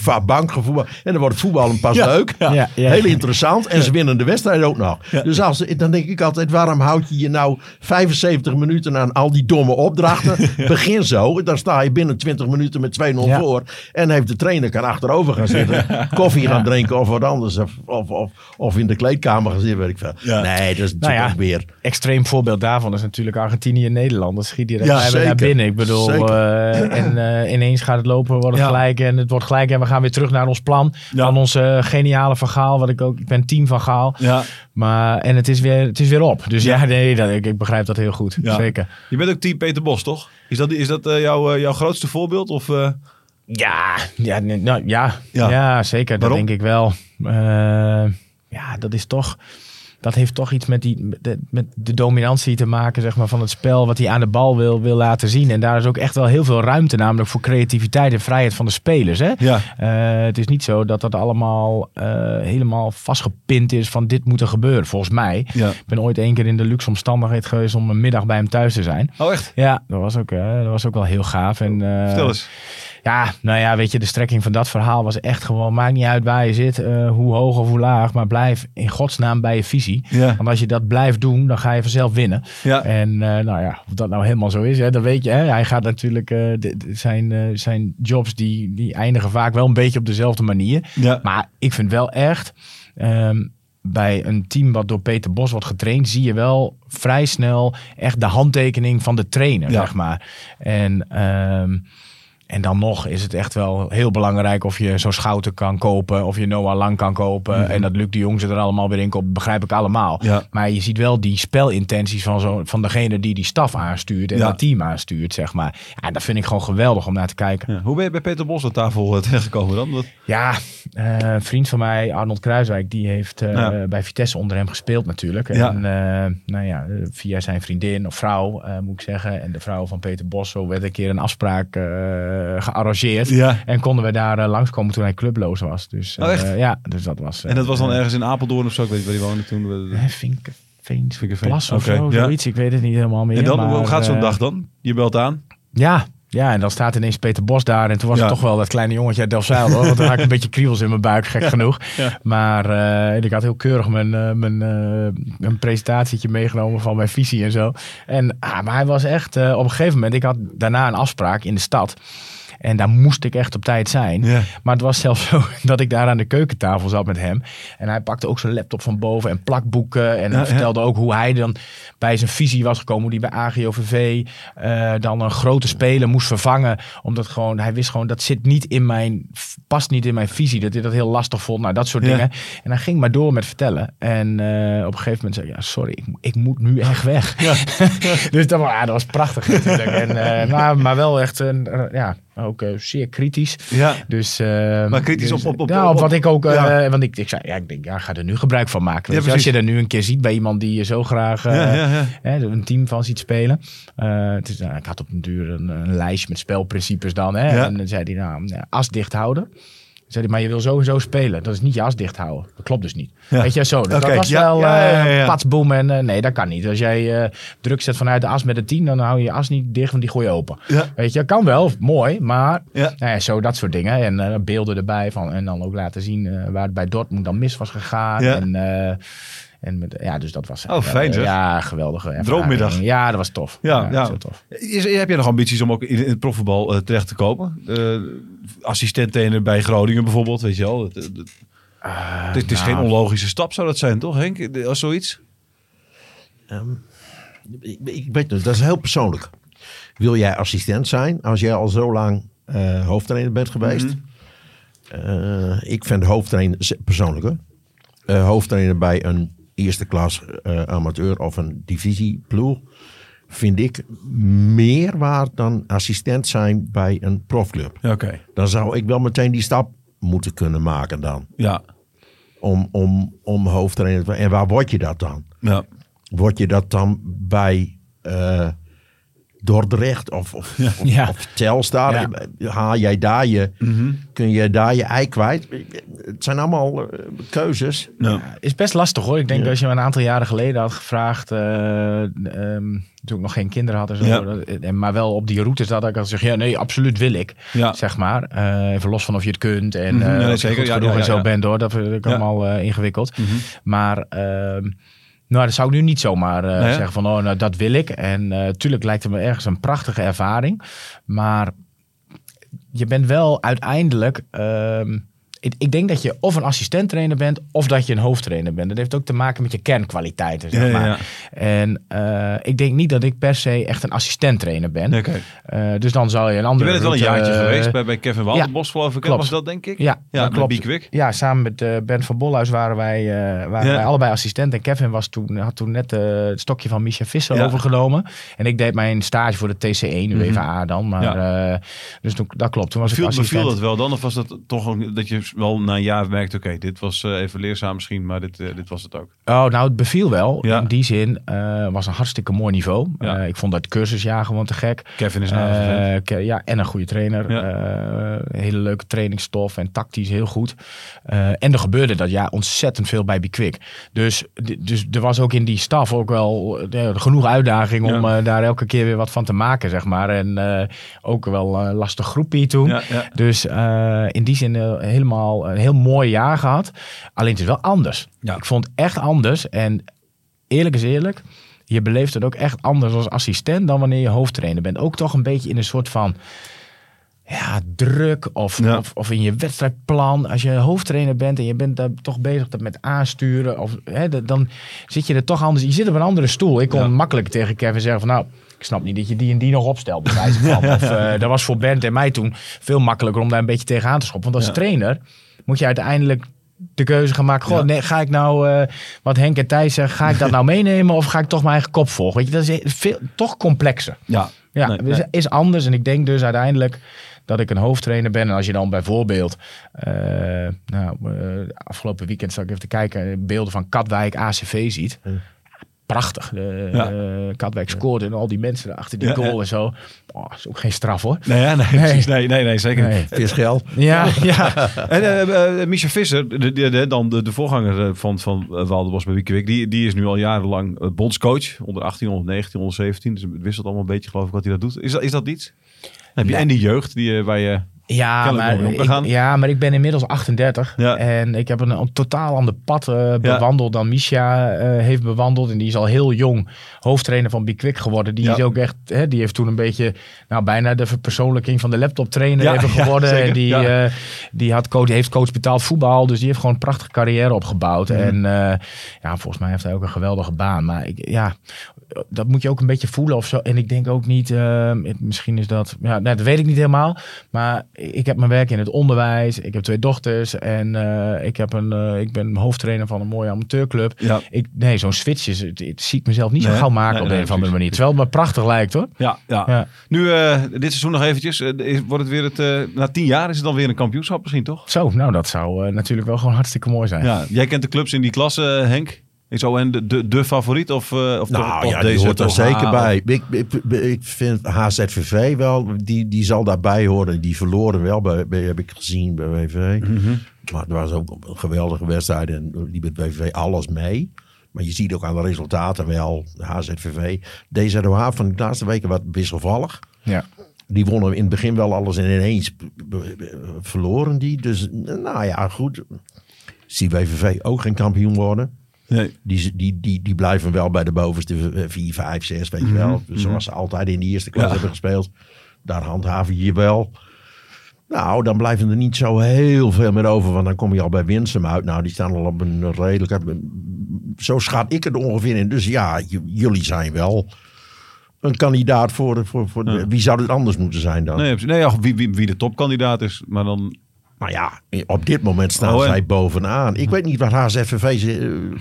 [SPEAKER 1] vaak bank gevoetbald. En dan wordt het voetballen pas leuk.
[SPEAKER 2] Ja, ja.
[SPEAKER 1] Heel interessant. En ze winnen de wedstrijd ook nog. Dus als, dan denk ik altijd, waarom houd je je nou 75 minuten aan al die domme opdrachten? Begin zo. Dan sta je binnen 20 minuten met 2-0
[SPEAKER 2] Ja.
[SPEAKER 1] voor. En heeft de trainer kan achterover gaan zitten. Koffie gaan drinken of wat anders. Of, of, of, of in de kleedkamer gaan zitten, weet ik veel.
[SPEAKER 4] Ja.
[SPEAKER 1] Nee, dat is
[SPEAKER 2] Nou ja,
[SPEAKER 1] natuurlijk weer...
[SPEAKER 2] Extreem voorbeeld daarvan is natuurlijk Argentinië en Nederland. Dat schiet direct
[SPEAKER 1] Ja,
[SPEAKER 2] naar binnen. Ik bedoel, eh, en eh, ineens gaat het lopen, wordt
[SPEAKER 4] Ja.
[SPEAKER 2] gelijk en het wordt gelijk. En we gaan weer terug naar ons plan.
[SPEAKER 4] Ja.
[SPEAKER 2] Van onze eh, geniale Van Gaal, wat ik ook, ik ben team Van Gaal.
[SPEAKER 4] Ja.
[SPEAKER 2] Maar, en het is weer, het is weer op. Dus ja, nee, dat, ik, ik begrijp dat heel goed. Zeker.
[SPEAKER 4] Je bent ook team Peter Bos, toch? Is dat, is dat eh, jouw, eh, jouw grootste voorbeeld? Of, eh,
[SPEAKER 2] Ja, ja, nou, ja,
[SPEAKER 4] Ja.
[SPEAKER 2] ja. zeker. Dat denk ik wel. Eh, ja, dat is toch. Dat heeft toch iets met, die, met de, dominantie te maken zeg maar, van het spel. Wat hij aan de bal wil, wil laten zien. En daar is ook echt wel heel veel ruimte, namelijk voor creativiteit en vrijheid van de spelers. Hè?
[SPEAKER 4] ja.
[SPEAKER 2] Eh, het is niet zo dat dat allemaal eh, helemaal vastgepind is van dit moet er gebeuren. Volgens mij.
[SPEAKER 4] ja.
[SPEAKER 2] Ik ben ooit één keer in de luxe omstandigheid geweest om een middag bij hem thuis te zijn.
[SPEAKER 4] Oh, echt?
[SPEAKER 2] Ja, dat was ook, eh, dat was ook wel heel gaaf. En,
[SPEAKER 4] Vertel eens.
[SPEAKER 2] Ja, nou ja, weet je, de strekking van dat verhaal was echt gewoon, maakt niet uit waar je zit, eh, hoe hoog of hoe laag, maar blijf in godsnaam bij je visie.
[SPEAKER 4] Ja.
[SPEAKER 2] Want als je dat blijft doen, dan ga je vanzelf winnen.
[SPEAKER 4] Ja.
[SPEAKER 2] En eh, nou ja, of dat nou helemaal zo is, hè, dat weet je. Hè. Hij gaat natuurlijk, eh, de- de- zijn, zijn jobs die, die eindigen vaak wel een beetje op dezelfde manier.
[SPEAKER 4] Ja.
[SPEAKER 2] Maar ik vind wel echt, ehm, bij een team wat door Peter Bos wordt getraind, zie je wel vrij snel echt de handtekening van de trainer,
[SPEAKER 4] Ja.
[SPEAKER 2] zeg maar. En, ehm, en dan nog is het echt wel heel belangrijk of je zo'n Schouten kan kopen, of je Noah Lang kan kopen. En dat Luc de Jong ze er allemaal weer in komt, begrijp ik allemaal.
[SPEAKER 4] Mhm. Ja.
[SPEAKER 2] Maar je ziet wel die spelintenties van, zo, van degene die die staf aanstuurt en
[SPEAKER 4] Ja.
[SPEAKER 2] dat team aanstuurt, zeg maar. Ja, dat vind ik gewoon geweldig om naar te kijken.
[SPEAKER 4] Ja. Hoe ben je bij Peter Bos aan tafel eh, terechtgekomen dan? Dat...
[SPEAKER 2] Ja, eh, een vriend van mij, Arnold Kruiswijk, die heeft eh, bij Vitesse onder hem gespeeld natuurlijk.
[SPEAKER 4] Ja.
[SPEAKER 2] En nou ja, via zijn vriendin of vrouw, moet ik zeggen, en de vrouw van Peter Bos, zo werd een keer een afspraak gearrangeerd.
[SPEAKER 4] Ja.
[SPEAKER 2] En konden we daar eh, langskomen toen hij clubloos was. Dus,
[SPEAKER 4] Oh, echt?
[SPEAKER 2] eh, ja, dus dat was...
[SPEAKER 4] En dat was dan
[SPEAKER 2] eh,
[SPEAKER 4] ergens in Apeldoorn of zo? Ik weet niet waar die woonde toen.
[SPEAKER 2] eh, Vinken. Plas of
[SPEAKER 4] Oké,
[SPEAKER 2] zo,
[SPEAKER 4] ja.
[SPEAKER 2] zoiets. Ik weet het niet helemaal meer.
[SPEAKER 4] En dan,
[SPEAKER 2] maar,
[SPEAKER 4] hoe gaat zo'n
[SPEAKER 2] eh,
[SPEAKER 4] dag dan? Je belt aan.
[SPEAKER 2] Ja, ja, en dan staat ineens Peter Bos daar. En toen was
[SPEAKER 4] Ja.
[SPEAKER 2] het toch wel dat kleine jongetje uit Delfzijl. Hoor, want dan had ik een beetje kriebels in mijn buik, gek genoeg.
[SPEAKER 4] Ja.
[SPEAKER 2] Maar eh, ik had heel keurig mijn, eh, mijn, eh, mijn presentatietje meegenomen van mijn visie en zo. En, ah, maar hij was echt eh, op een gegeven moment... Ik had daarna een afspraak in de stad. En daar moest ik echt op tijd zijn.
[SPEAKER 4] Ja.
[SPEAKER 2] Maar het was zelfs zo dat ik daar aan de keukentafel zat met hem. En hij pakte ook zijn laptop van boven en plakboeken. En
[SPEAKER 4] Ja, ja.
[SPEAKER 2] vertelde ook hoe hij dan bij zijn visie was gekomen. Hoe hij bij AGOVV eh, dan een grote speler moest vervangen. Omdat gewoon, hij wist gewoon, dat zit niet in mijn, past niet in mijn visie. Dat hij dat heel lastig vond. Nou, dat soort
[SPEAKER 4] Ja.
[SPEAKER 2] dingen. En hij ging maar door met vertellen. En eh, op een gegeven moment zei ik, ja, sorry, ik, ik moet nu echt weg. dus dat, was- ja, dat was prachtig natuurlijk. En, eh, maar, maar wel echt, een, eh, ook eh, zeer kritisch.
[SPEAKER 4] Ja.
[SPEAKER 2] Dus, eh,
[SPEAKER 4] Maar kritisch
[SPEAKER 2] dus,
[SPEAKER 4] op- op- op-
[SPEAKER 2] ja, op
[SPEAKER 4] op-
[SPEAKER 2] wat ik ook, eh,
[SPEAKER 4] ja.
[SPEAKER 2] want ik, ik zei, ja, ik denk, ja, ga er nu gebruik van maken.
[SPEAKER 4] Ja,
[SPEAKER 2] Weet je, als je er nu een keer ziet bij iemand die je zo graag. Hè, een team van ziet spelen. Het is, nou, ik had op een duur een, een lijstje met spelprincipes dan. Hè. En dan zei hij, nou, as dicht houden. Zei hij, maar je wil sowieso spelen. Dat is niet je as dicht houden. Dat klopt dus niet.
[SPEAKER 4] Ja.
[SPEAKER 2] Weet je, zo. Dus Dat was
[SPEAKER 4] ja,
[SPEAKER 2] wel
[SPEAKER 4] ja,
[SPEAKER 2] eh, patsboom en eh, nee, dat kan niet. Als jij eh, druk zet vanuit de as met de 10, dan hou je je as niet dicht, want die gooi je open. Weet je, kan wel, mooi, maar
[SPEAKER 4] Ja.
[SPEAKER 2] nou zo dat soort dingen. En beelden erbij van, en dan ook laten zien waar het bij Dortmund dan mis was gegaan. En, en met, ja, dus dat was
[SPEAKER 4] Oh, fijn, zeg.
[SPEAKER 2] Ja, geweldige ervaring.
[SPEAKER 4] Droommiddag.
[SPEAKER 2] Ja, dat was tof.
[SPEAKER 4] Ja, ja.
[SPEAKER 2] tof.
[SPEAKER 4] Is, heb jij nog ambities om ook in, in het profvoetbal eh, terecht te komen? Uh, assistent bij Groningen bijvoorbeeld, weet je wel. Het, het- het- het is
[SPEAKER 2] nou.
[SPEAKER 4] geen onlogische stap, zou dat zijn, toch Henk? Als zoiets?
[SPEAKER 1] Ehm, ik, ik weet het, dat is heel persoonlijk. Wil jij assistent zijn als jij al zo lang eh, hoofdtrainer bent geweest?
[SPEAKER 4] Mhm.
[SPEAKER 1] Eh, ik vind hoofdtrainer, persoonlijk hoor, eh, hoofdtrainer bij een eerste klas eh, amateur of een divisieploeg, vind ik meer waard dan assistent zijn bij een profclub.
[SPEAKER 4] Oké,
[SPEAKER 1] Dan zou ik wel meteen die stap moeten kunnen maken dan.
[SPEAKER 4] ja.
[SPEAKER 1] Om, om, om hoofdtrainer te En waar word je dat dan?
[SPEAKER 4] ja.
[SPEAKER 1] Word je dat dan bij eh, Dordrecht of, of, of,
[SPEAKER 2] Ja.
[SPEAKER 1] of Telstar? Haal jij daar je,
[SPEAKER 4] Mhm.
[SPEAKER 1] kun je daar je ei kwijt? Het zijn allemaal eh, keuzes.
[SPEAKER 4] ja.
[SPEAKER 2] Is best lastig hoor. Ik denk
[SPEAKER 1] Ja.
[SPEAKER 2] als je me een aantal jaren geleden had gevraagd, eh, ehm, toen ik nog geen kinderen had en zo,
[SPEAKER 4] Ja.
[SPEAKER 2] dat- en, maar wel op die routes dat ik had gezegd, ja nee, absoluut wil ik,
[SPEAKER 4] Ja.
[SPEAKER 2] zeg maar. Eh, even los van of je het kunt en
[SPEAKER 4] Mhm,
[SPEAKER 2] eh,
[SPEAKER 4] nee,
[SPEAKER 2] of je
[SPEAKER 4] zeker.
[SPEAKER 2] goed
[SPEAKER 4] Ja,
[SPEAKER 2] genoeg
[SPEAKER 4] ja,
[SPEAKER 2] en
[SPEAKER 4] ja,
[SPEAKER 2] zo
[SPEAKER 4] ja.
[SPEAKER 2] bent hoor. Dat vind ik
[SPEAKER 4] Ja.
[SPEAKER 2] allemaal eh, ingewikkeld.
[SPEAKER 4] Mhm.
[SPEAKER 2] Maar ehm, nou, dat zou ik nu niet zomaar eh,
[SPEAKER 4] Nee,
[SPEAKER 2] zeggen van, oh, nou, dat wil ik. En eh tuurlijk lijkt het me ergens een prachtige ervaring. Maar je bent wel uiteindelijk. ehm, ik, ik denk dat je of een assistent-trainer bent of dat je een hoofdtrainer bent. Dat heeft ook te maken met je kernkwaliteiten. Zeg
[SPEAKER 4] Ja, ja,
[SPEAKER 2] maar.
[SPEAKER 4] ja.
[SPEAKER 2] En eh, ik denk niet dat ik per se echt een assistent-trainer ben. Eh, dus dan zal je een
[SPEAKER 4] Je
[SPEAKER 2] andere.
[SPEAKER 4] bent het wel een jaartje
[SPEAKER 2] eh,
[SPEAKER 4] geweest bij, bij Kevin Waldenbos, geloof ik.
[SPEAKER 2] klopt.
[SPEAKER 4] Was dat, denk ik?
[SPEAKER 2] Ja,
[SPEAKER 4] ja
[SPEAKER 2] dat klopt. Ja, samen met Ben van Bolhuis waren wij, eh, waren
[SPEAKER 4] Ja.
[SPEAKER 2] wij allebei assistent. En Kevin was toen, had toen net het stokje van Micha Visser
[SPEAKER 4] Ja.
[SPEAKER 2] overgenomen. En ik deed mijn stage voor de TC1, nu even A dan. Maar, eh, dus toen, dat klopt. Toen was
[SPEAKER 4] Viel,
[SPEAKER 2] ik assistent.
[SPEAKER 4] beviel dat wel dan? Of was dat toch ook dat je wel na een jaar merkt, oké, dit was eh, even leerzaam misschien, maar dit, eh, dit was het ook.
[SPEAKER 2] Oh, nou, het beviel wel.
[SPEAKER 4] Ja.
[SPEAKER 2] In die zin eh, was een hartstikke mooi niveau.
[SPEAKER 4] Ja.
[SPEAKER 2] Ik vond dat cursusjaar gewoon te gek.
[SPEAKER 4] Kevin is
[SPEAKER 2] ke- ja, en een goede trainer.
[SPEAKER 4] Ja.
[SPEAKER 2] Hele leuke trainingsstof en tactisch heel goed. En er gebeurde dat jaar ontzettend veel bij Bikwik. Dus, dus er was ook in die staf ook wel genoeg uitdaging om
[SPEAKER 4] Ja.
[SPEAKER 2] daar elke keer weer wat van te maken, zeg maar. En ook wel een lastig groepje toen. Dus in die zin eh, een heel mooi jaar gehad. Alleen het is wel anders.
[SPEAKER 4] Ja.
[SPEAKER 2] Ik vond het echt anders. En eerlijk is eerlijk, je beleeft het ook echt anders als assistent dan wanneer je hoofdtrainer bent. Ook toch een beetje in een soort van ja, druk of,
[SPEAKER 4] Ja.
[SPEAKER 2] of, of in je wedstrijdplan. Als je hoofdtrainer bent en je bent daar toch bezig met aansturen, of, hè, dan zit je er toch anders. Je zit op een andere stoel. Ik kon
[SPEAKER 4] Ja.
[SPEAKER 2] makkelijk tegen Kevin zeggen van nou, ik snap niet dat je die en die nog opstelt. Bij wijze van. Of eh, dat was voor Bent en mij toen veel makkelijker om daar een beetje tegenaan te schoppen. Want als
[SPEAKER 4] Ja.
[SPEAKER 2] trainer moet je uiteindelijk de keuze gaan maken. Goh,
[SPEAKER 4] Ja.
[SPEAKER 2] nee, ga ik nou, eh, wat Henk en Thijs zeggen, ga ik dat nou meenemen of ga ik toch mijn eigen kop volgen? Weet je, dat is veel, toch complexer.
[SPEAKER 4] Ja,
[SPEAKER 2] Ja,
[SPEAKER 4] Nee,
[SPEAKER 2] dus
[SPEAKER 4] nee.
[SPEAKER 2] is anders. En ik denk dus uiteindelijk dat ik een hoofdtrainer ben. En als je dan bijvoorbeeld, eh, nou, afgelopen weekend zat ik even te kijken, beelden van Katwijk ACV ziet. Prachtig. De,
[SPEAKER 4] Ja.
[SPEAKER 2] eh, Katwijk scoorde en al die mensen achter die
[SPEAKER 4] Ja,
[SPEAKER 2] goal
[SPEAKER 4] ja.
[SPEAKER 2] en zo. Oh, is ook geen straf hoor.
[SPEAKER 4] Nee, ja, nee, precies. nee, nee, nee, zeker niet.
[SPEAKER 2] Nee.
[SPEAKER 1] Visgeld.
[SPEAKER 2] Ja, ja.
[SPEAKER 4] En uh, Micha Visser, de, de, de- dan de, de voorganger eh, van, van uh, Waldenbos bij Wiekewik, die, die is nu al jarenlang eh, bondscoach. Onder 18, onder 19, onder 17. Dus het wisselt allemaal een beetje, geloof ik, wat hij dat doet. Is dat, is dat iets? Dan heb je
[SPEAKER 2] Nee.
[SPEAKER 4] en die jeugd die, eh, waar je...
[SPEAKER 2] Ja maar, ik, ja, maar ik ben inmiddels 38.
[SPEAKER 4] Ja.
[SPEAKER 2] En ik heb een, een totaal ander pad eh, bewandeld dan Misha eh, heeft bewandeld. En die is al heel jong hoofdtrainer van Bikwik geworden. Die
[SPEAKER 4] Ja.
[SPEAKER 2] is ook echt, hè, die heeft toen een beetje, nou bijna de verpersoonlijking van de laptop trainer
[SPEAKER 4] Ja,
[SPEAKER 2] even geworden. en die, eh, die had coach, heeft coach betaald voetbal. Dus die heeft gewoon een prachtige carrière opgebouwd.
[SPEAKER 4] Mhm.
[SPEAKER 2] En ja, volgens mij heeft hij ook een geweldige baan. Maar ik, ja, dat moet je ook een beetje voelen of zo. En ik denk ook niet, misschien is dat, ja, nee, dat weet ik niet helemaal. Maar ik heb mijn werk in het onderwijs. Ik heb twee dochters en eh, ik, heb een, eh, ik ben hoofdtrainer van een mooie amateurclub.
[SPEAKER 4] Ja,
[SPEAKER 2] Ik, nee, zo'n switch is, het, het zie ik mezelf niet
[SPEAKER 4] Nee,
[SPEAKER 2] zo gauw maken
[SPEAKER 4] nee,
[SPEAKER 2] op
[SPEAKER 4] nee,
[SPEAKER 2] een of andere manier. Terwijl het me prachtig lijkt hoor.
[SPEAKER 4] ja, ja.
[SPEAKER 2] Ja.
[SPEAKER 4] Nu, eh, dit seizoen nog eventjes. wordt het weer het... na tien jaar is het dan weer een kampioenschap misschien, toch?
[SPEAKER 2] Zo, nou dat zou natuurlijk wel gewoon hartstikke mooi zijn.
[SPEAKER 4] Ja, jij kent de clubs in die klasse, Henk. Is ON de, de, de favoriet of, eh of
[SPEAKER 1] Nou ja, die hoort er zeker bij. Ik, ik, ik vind HZVV wel, die, die zal daarbij horen. Die verloren wel, bij, bij- heb ik gezien bij WVV.
[SPEAKER 4] Mhm.
[SPEAKER 1] Maar het was ook een geweldige wedstrijd en die met WVV alles mee. Maar je ziet ook aan de resultaten wel, HZVV. DZOH van de laatste weken wat wisselvallig.
[SPEAKER 2] Ja.
[SPEAKER 1] Die wonnen in het begin wel alles en ineens b- verloren die. Dus nou ja, goed. Zie WVV ook geen kampioen worden.
[SPEAKER 4] Nee.
[SPEAKER 1] Die, die, die, die blijven wel bij de bovenste 4, 5, 6, weet je wel. Zoals ze altijd in de eerste klas
[SPEAKER 4] Ja.
[SPEAKER 1] hebben gespeeld. Daar handhaven je je wel. Nou, dan blijven er niet zo heel veel meer over. Want dan kom je al bij Winsum uit. Nou, die staan al op een redelijke... Zo schat ik het ongeveer in. Dus ja, jullie zijn wel een kandidaat voor... de- voor, voor de-
[SPEAKER 4] Ja.
[SPEAKER 1] Wie zou het anders moeten zijn dan?
[SPEAKER 4] Nee, nee ja, wie, wie, wie de topkandidaat is. Maar dan...
[SPEAKER 1] Maar ja, op dit moment staan
[SPEAKER 4] Oh, en-
[SPEAKER 1] zij bovenaan. Ik weet niet wat HZFV... ze- eh,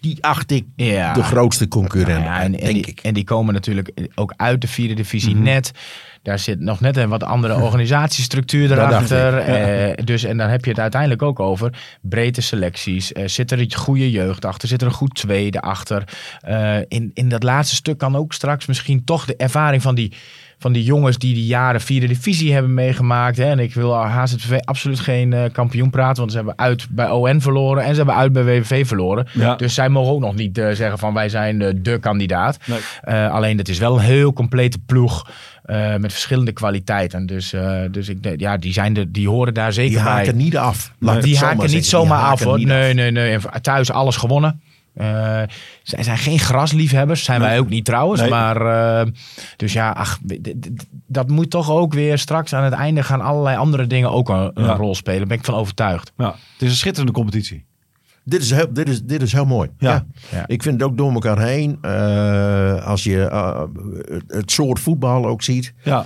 [SPEAKER 1] Die acht ik
[SPEAKER 2] Ja.
[SPEAKER 1] de grootste concurrent,
[SPEAKER 2] Ja, en, en,
[SPEAKER 1] denk
[SPEAKER 2] die,
[SPEAKER 1] ik.
[SPEAKER 2] en die komen natuurlijk ook uit de vierde divisie
[SPEAKER 1] Mhm.
[SPEAKER 2] net. Daar zit nog net een wat andere organisatiestructuur erachter. Eh, dus, en dan heb je het uiteindelijk ook over breedte selecties. Eh, zit er een goede jeugd achter? Zit er een goed tweede achter? Eh, in, in dat laatste stuk kan ook straks misschien toch de ervaring van die, van die jongens die die jaren vierde divisie hebben meegemaakt. Hè? En ik wil HZV absoluut geen eh, kampioen praten, want ze hebben uit bij ON verloren en ze hebben uit bij WVV verloren.
[SPEAKER 4] Ja.
[SPEAKER 2] Dus zij mogen ook nog niet eh, zeggen van wij zijn de, de kandidaat.
[SPEAKER 4] Nee.
[SPEAKER 2] Eh, alleen het is wel een heel complete ploeg eh, met verschillende kwaliteiten. Dus, eh, dus ik, ja, die, zijn er, die horen daar zeker
[SPEAKER 1] Die
[SPEAKER 2] bij.
[SPEAKER 1] haken niet af.
[SPEAKER 2] Die haken niet.
[SPEAKER 1] Die
[SPEAKER 2] zomaar af hoor. Nee,
[SPEAKER 1] af.
[SPEAKER 2] nee, nee. En thuis alles gewonnen. Eh, zij zijn geen grasliefhebbers. Zijn wij ook niet trouwens.
[SPEAKER 4] Nee.
[SPEAKER 2] Maar eh, dus ja, ach, dat moet toch ook weer straks aan het einde gaan allerlei andere dingen ook een, een
[SPEAKER 4] Ja.
[SPEAKER 2] rol spelen. Daar ben ik van overtuigd.
[SPEAKER 4] Ja, het is een schitterende competitie.
[SPEAKER 1] Dit is, heel, dit, is, dit is heel mooi.
[SPEAKER 4] Ja.
[SPEAKER 1] Ja.
[SPEAKER 2] Ja.
[SPEAKER 1] Ik vind het ook door elkaar heen. eh, als je het, soort voetbal ook ziet.
[SPEAKER 4] Ja.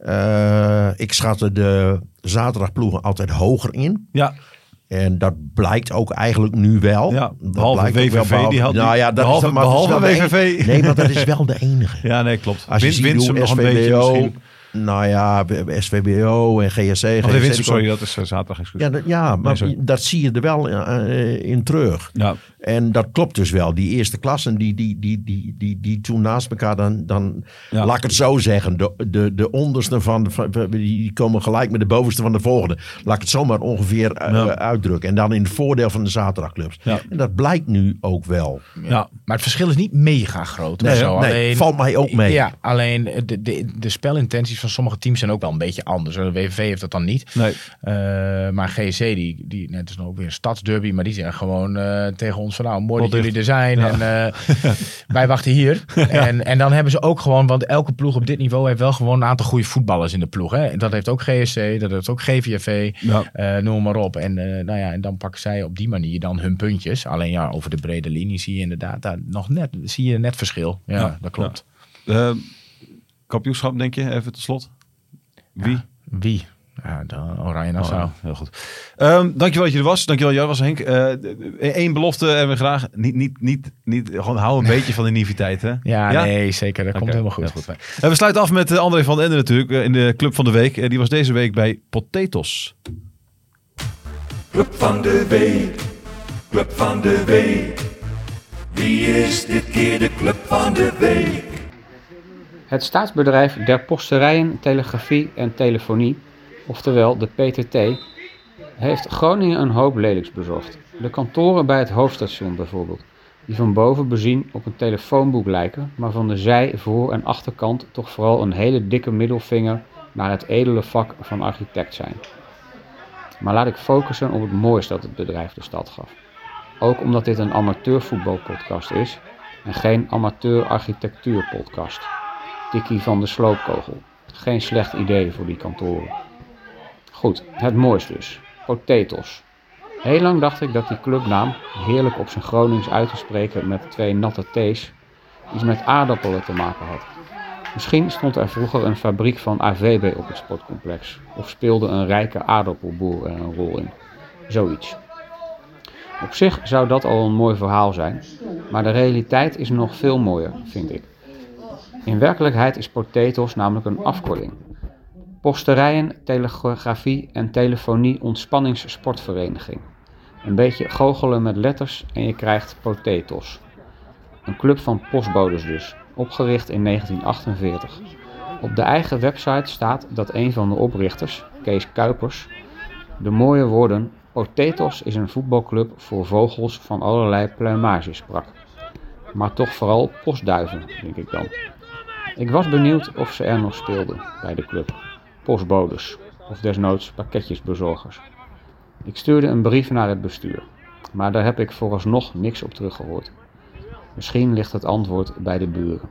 [SPEAKER 1] eh, ik schatte de zaterdagploegen altijd hoger in.
[SPEAKER 4] Ja.
[SPEAKER 1] En dat blijkt ook eigenlijk nu wel.
[SPEAKER 4] Ja,
[SPEAKER 1] Dat
[SPEAKER 4] behalve
[SPEAKER 1] blijkt ook wel,
[SPEAKER 4] WVV, die had
[SPEAKER 1] nou ja, dat
[SPEAKER 4] behalve-
[SPEAKER 1] is, maar dat
[SPEAKER 4] behalve WVV.
[SPEAKER 1] en- Nee, maar dat is wel de enige.
[SPEAKER 4] ja, nee, klopt.
[SPEAKER 1] Als je
[SPEAKER 4] Win-
[SPEAKER 1] ziet
[SPEAKER 4] Winsum
[SPEAKER 1] hoe
[SPEAKER 4] nog een beetje
[SPEAKER 1] SVBO,
[SPEAKER 4] misschien.
[SPEAKER 1] Nou ja, SVBO en GSC.
[SPEAKER 4] Of de
[SPEAKER 1] GSC
[SPEAKER 4] Winsum, sorry, dat is eh, zaterdag excuus.
[SPEAKER 1] Ja, dat- ja maar dat zie je er wel eh, in terug.
[SPEAKER 4] Ja.
[SPEAKER 1] En dat klopt dus wel. Die eerste klassen die, die, die, die, die, die toen naast elkaar dan, dan
[SPEAKER 4] Ja.
[SPEAKER 1] laat ik het zo zeggen, de, de, de onderste van, van die komen gelijk met de bovenste van de volgende. Laat ik het zomaar ongeveer eh,
[SPEAKER 4] Ja.
[SPEAKER 1] uitdrukken. En dan in het voordeel van de zaterdagclubs.
[SPEAKER 4] Ja.
[SPEAKER 1] En dat blijkt nu ook wel.
[SPEAKER 4] Ja.
[SPEAKER 2] Maar het verschil is niet mega groot.
[SPEAKER 1] Nee,
[SPEAKER 2] zo.
[SPEAKER 1] nee,
[SPEAKER 2] alleen,
[SPEAKER 1] valt mij ook mee.
[SPEAKER 2] Ja, alleen de, de, de spelintenties van sommige teams zijn ook wel een beetje anders. De WVV heeft dat dan niet.
[SPEAKER 4] Nee.
[SPEAKER 2] Eh, maar GSC, die, die, net is nog ook weer een stadsderby, maar die zeggen gewoon eh, tegen ons van nou, mooi dat jullie er zijn.
[SPEAKER 4] Ja.
[SPEAKER 2] En eh, wij wachten hier. En, en dan hebben ze ook gewoon, want elke ploeg op dit niveau heeft wel gewoon een aantal goede voetballers in de ploeg. Hè? Dat heeft ook GSC, dat heeft ook GVV,
[SPEAKER 4] Ja.
[SPEAKER 2] noem maar op. En, nou ja, en dan pakken zij op die manier dan hun puntjes. Alleen ja, over de brede linie zie je inderdaad daar nog net, zie je net verschil. Ja, dat klopt.
[SPEAKER 4] Kampioenschap, denk je, even tot slot? Wie?
[SPEAKER 2] Wie? Ja, dan Oranje Nassau.
[SPEAKER 4] Oh, heel goed. Ehm, dankjewel dat je er was. Dankjewel dat jij was, Henk. Eén belofte hebben we graag. Niet, niet, niet, niet, gewoon hou een beetje van de naïviteit, hè?
[SPEAKER 2] Ja, nee, zeker. Dat komt helemaal goed.
[SPEAKER 4] En we sluiten af met eh, André van den Ende natuurlijk. eh, in de Club van de Week. Eh, die was deze week bij Potatoes.
[SPEAKER 3] Club van de week, club van de week. Wie is dit keer de club van de week?
[SPEAKER 8] Het staatsbedrijf der posterijen, telegrafie en telefonie, oftewel de PTT, heeft Groningen een hoop lelijks bezorgd. De kantoren bij het hoofdstation bijvoorbeeld, die van boven bezien op een telefoonboek lijken, maar van de zij-, voor- en achterkant toch vooral een hele dikke middelvinger naar het edele vak van architect zijn. Maar laat ik focussen op het moois dat het bedrijf de stad gaf. Ook omdat dit een amateurvoetbalpodcast is en geen amateur-architectuurpodcast. Tikkie van de sloopkogel. Geen slecht idee voor die kantoren. Goed, het moois dus. Potatoes. Heel lang dacht ik dat die clubnaam, heerlijk op zijn Gronings uit te spreken met twee natte T's, iets met aardappelen te maken had. Misschien stond er vroeger een fabriek van AVB op het sportcomplex, of speelde een rijke aardappelboer er een rol in. Zoiets. Op zich zou dat al een mooi verhaal zijn, maar de realiteit is nog veel mooier, vind ik. In werkelijkheid is Potatoes namelijk een afkorting. Posterijen, telegrafie en telefonie ontspanningssportvereniging. Een beetje goochelen met letters en je krijgt Potatoes. Een club van postbodes dus, opgericht in 1948. Op de eigen website staat dat een van de oprichters, Kees Kuipers, de mooie woorden Potatoes is een voetbalclub voor vogels van allerlei pluimage sprak. Maar toch vooral postduiven, denk ik dan. Ik was benieuwd of ze er nog speelden bij de club. Postbodes, of desnoods pakketjesbezorgers. Ik stuurde een brief naar het bestuur, maar daar heb ik vooralsnog niks op teruggehoord. Misschien ligt het antwoord bij de buren.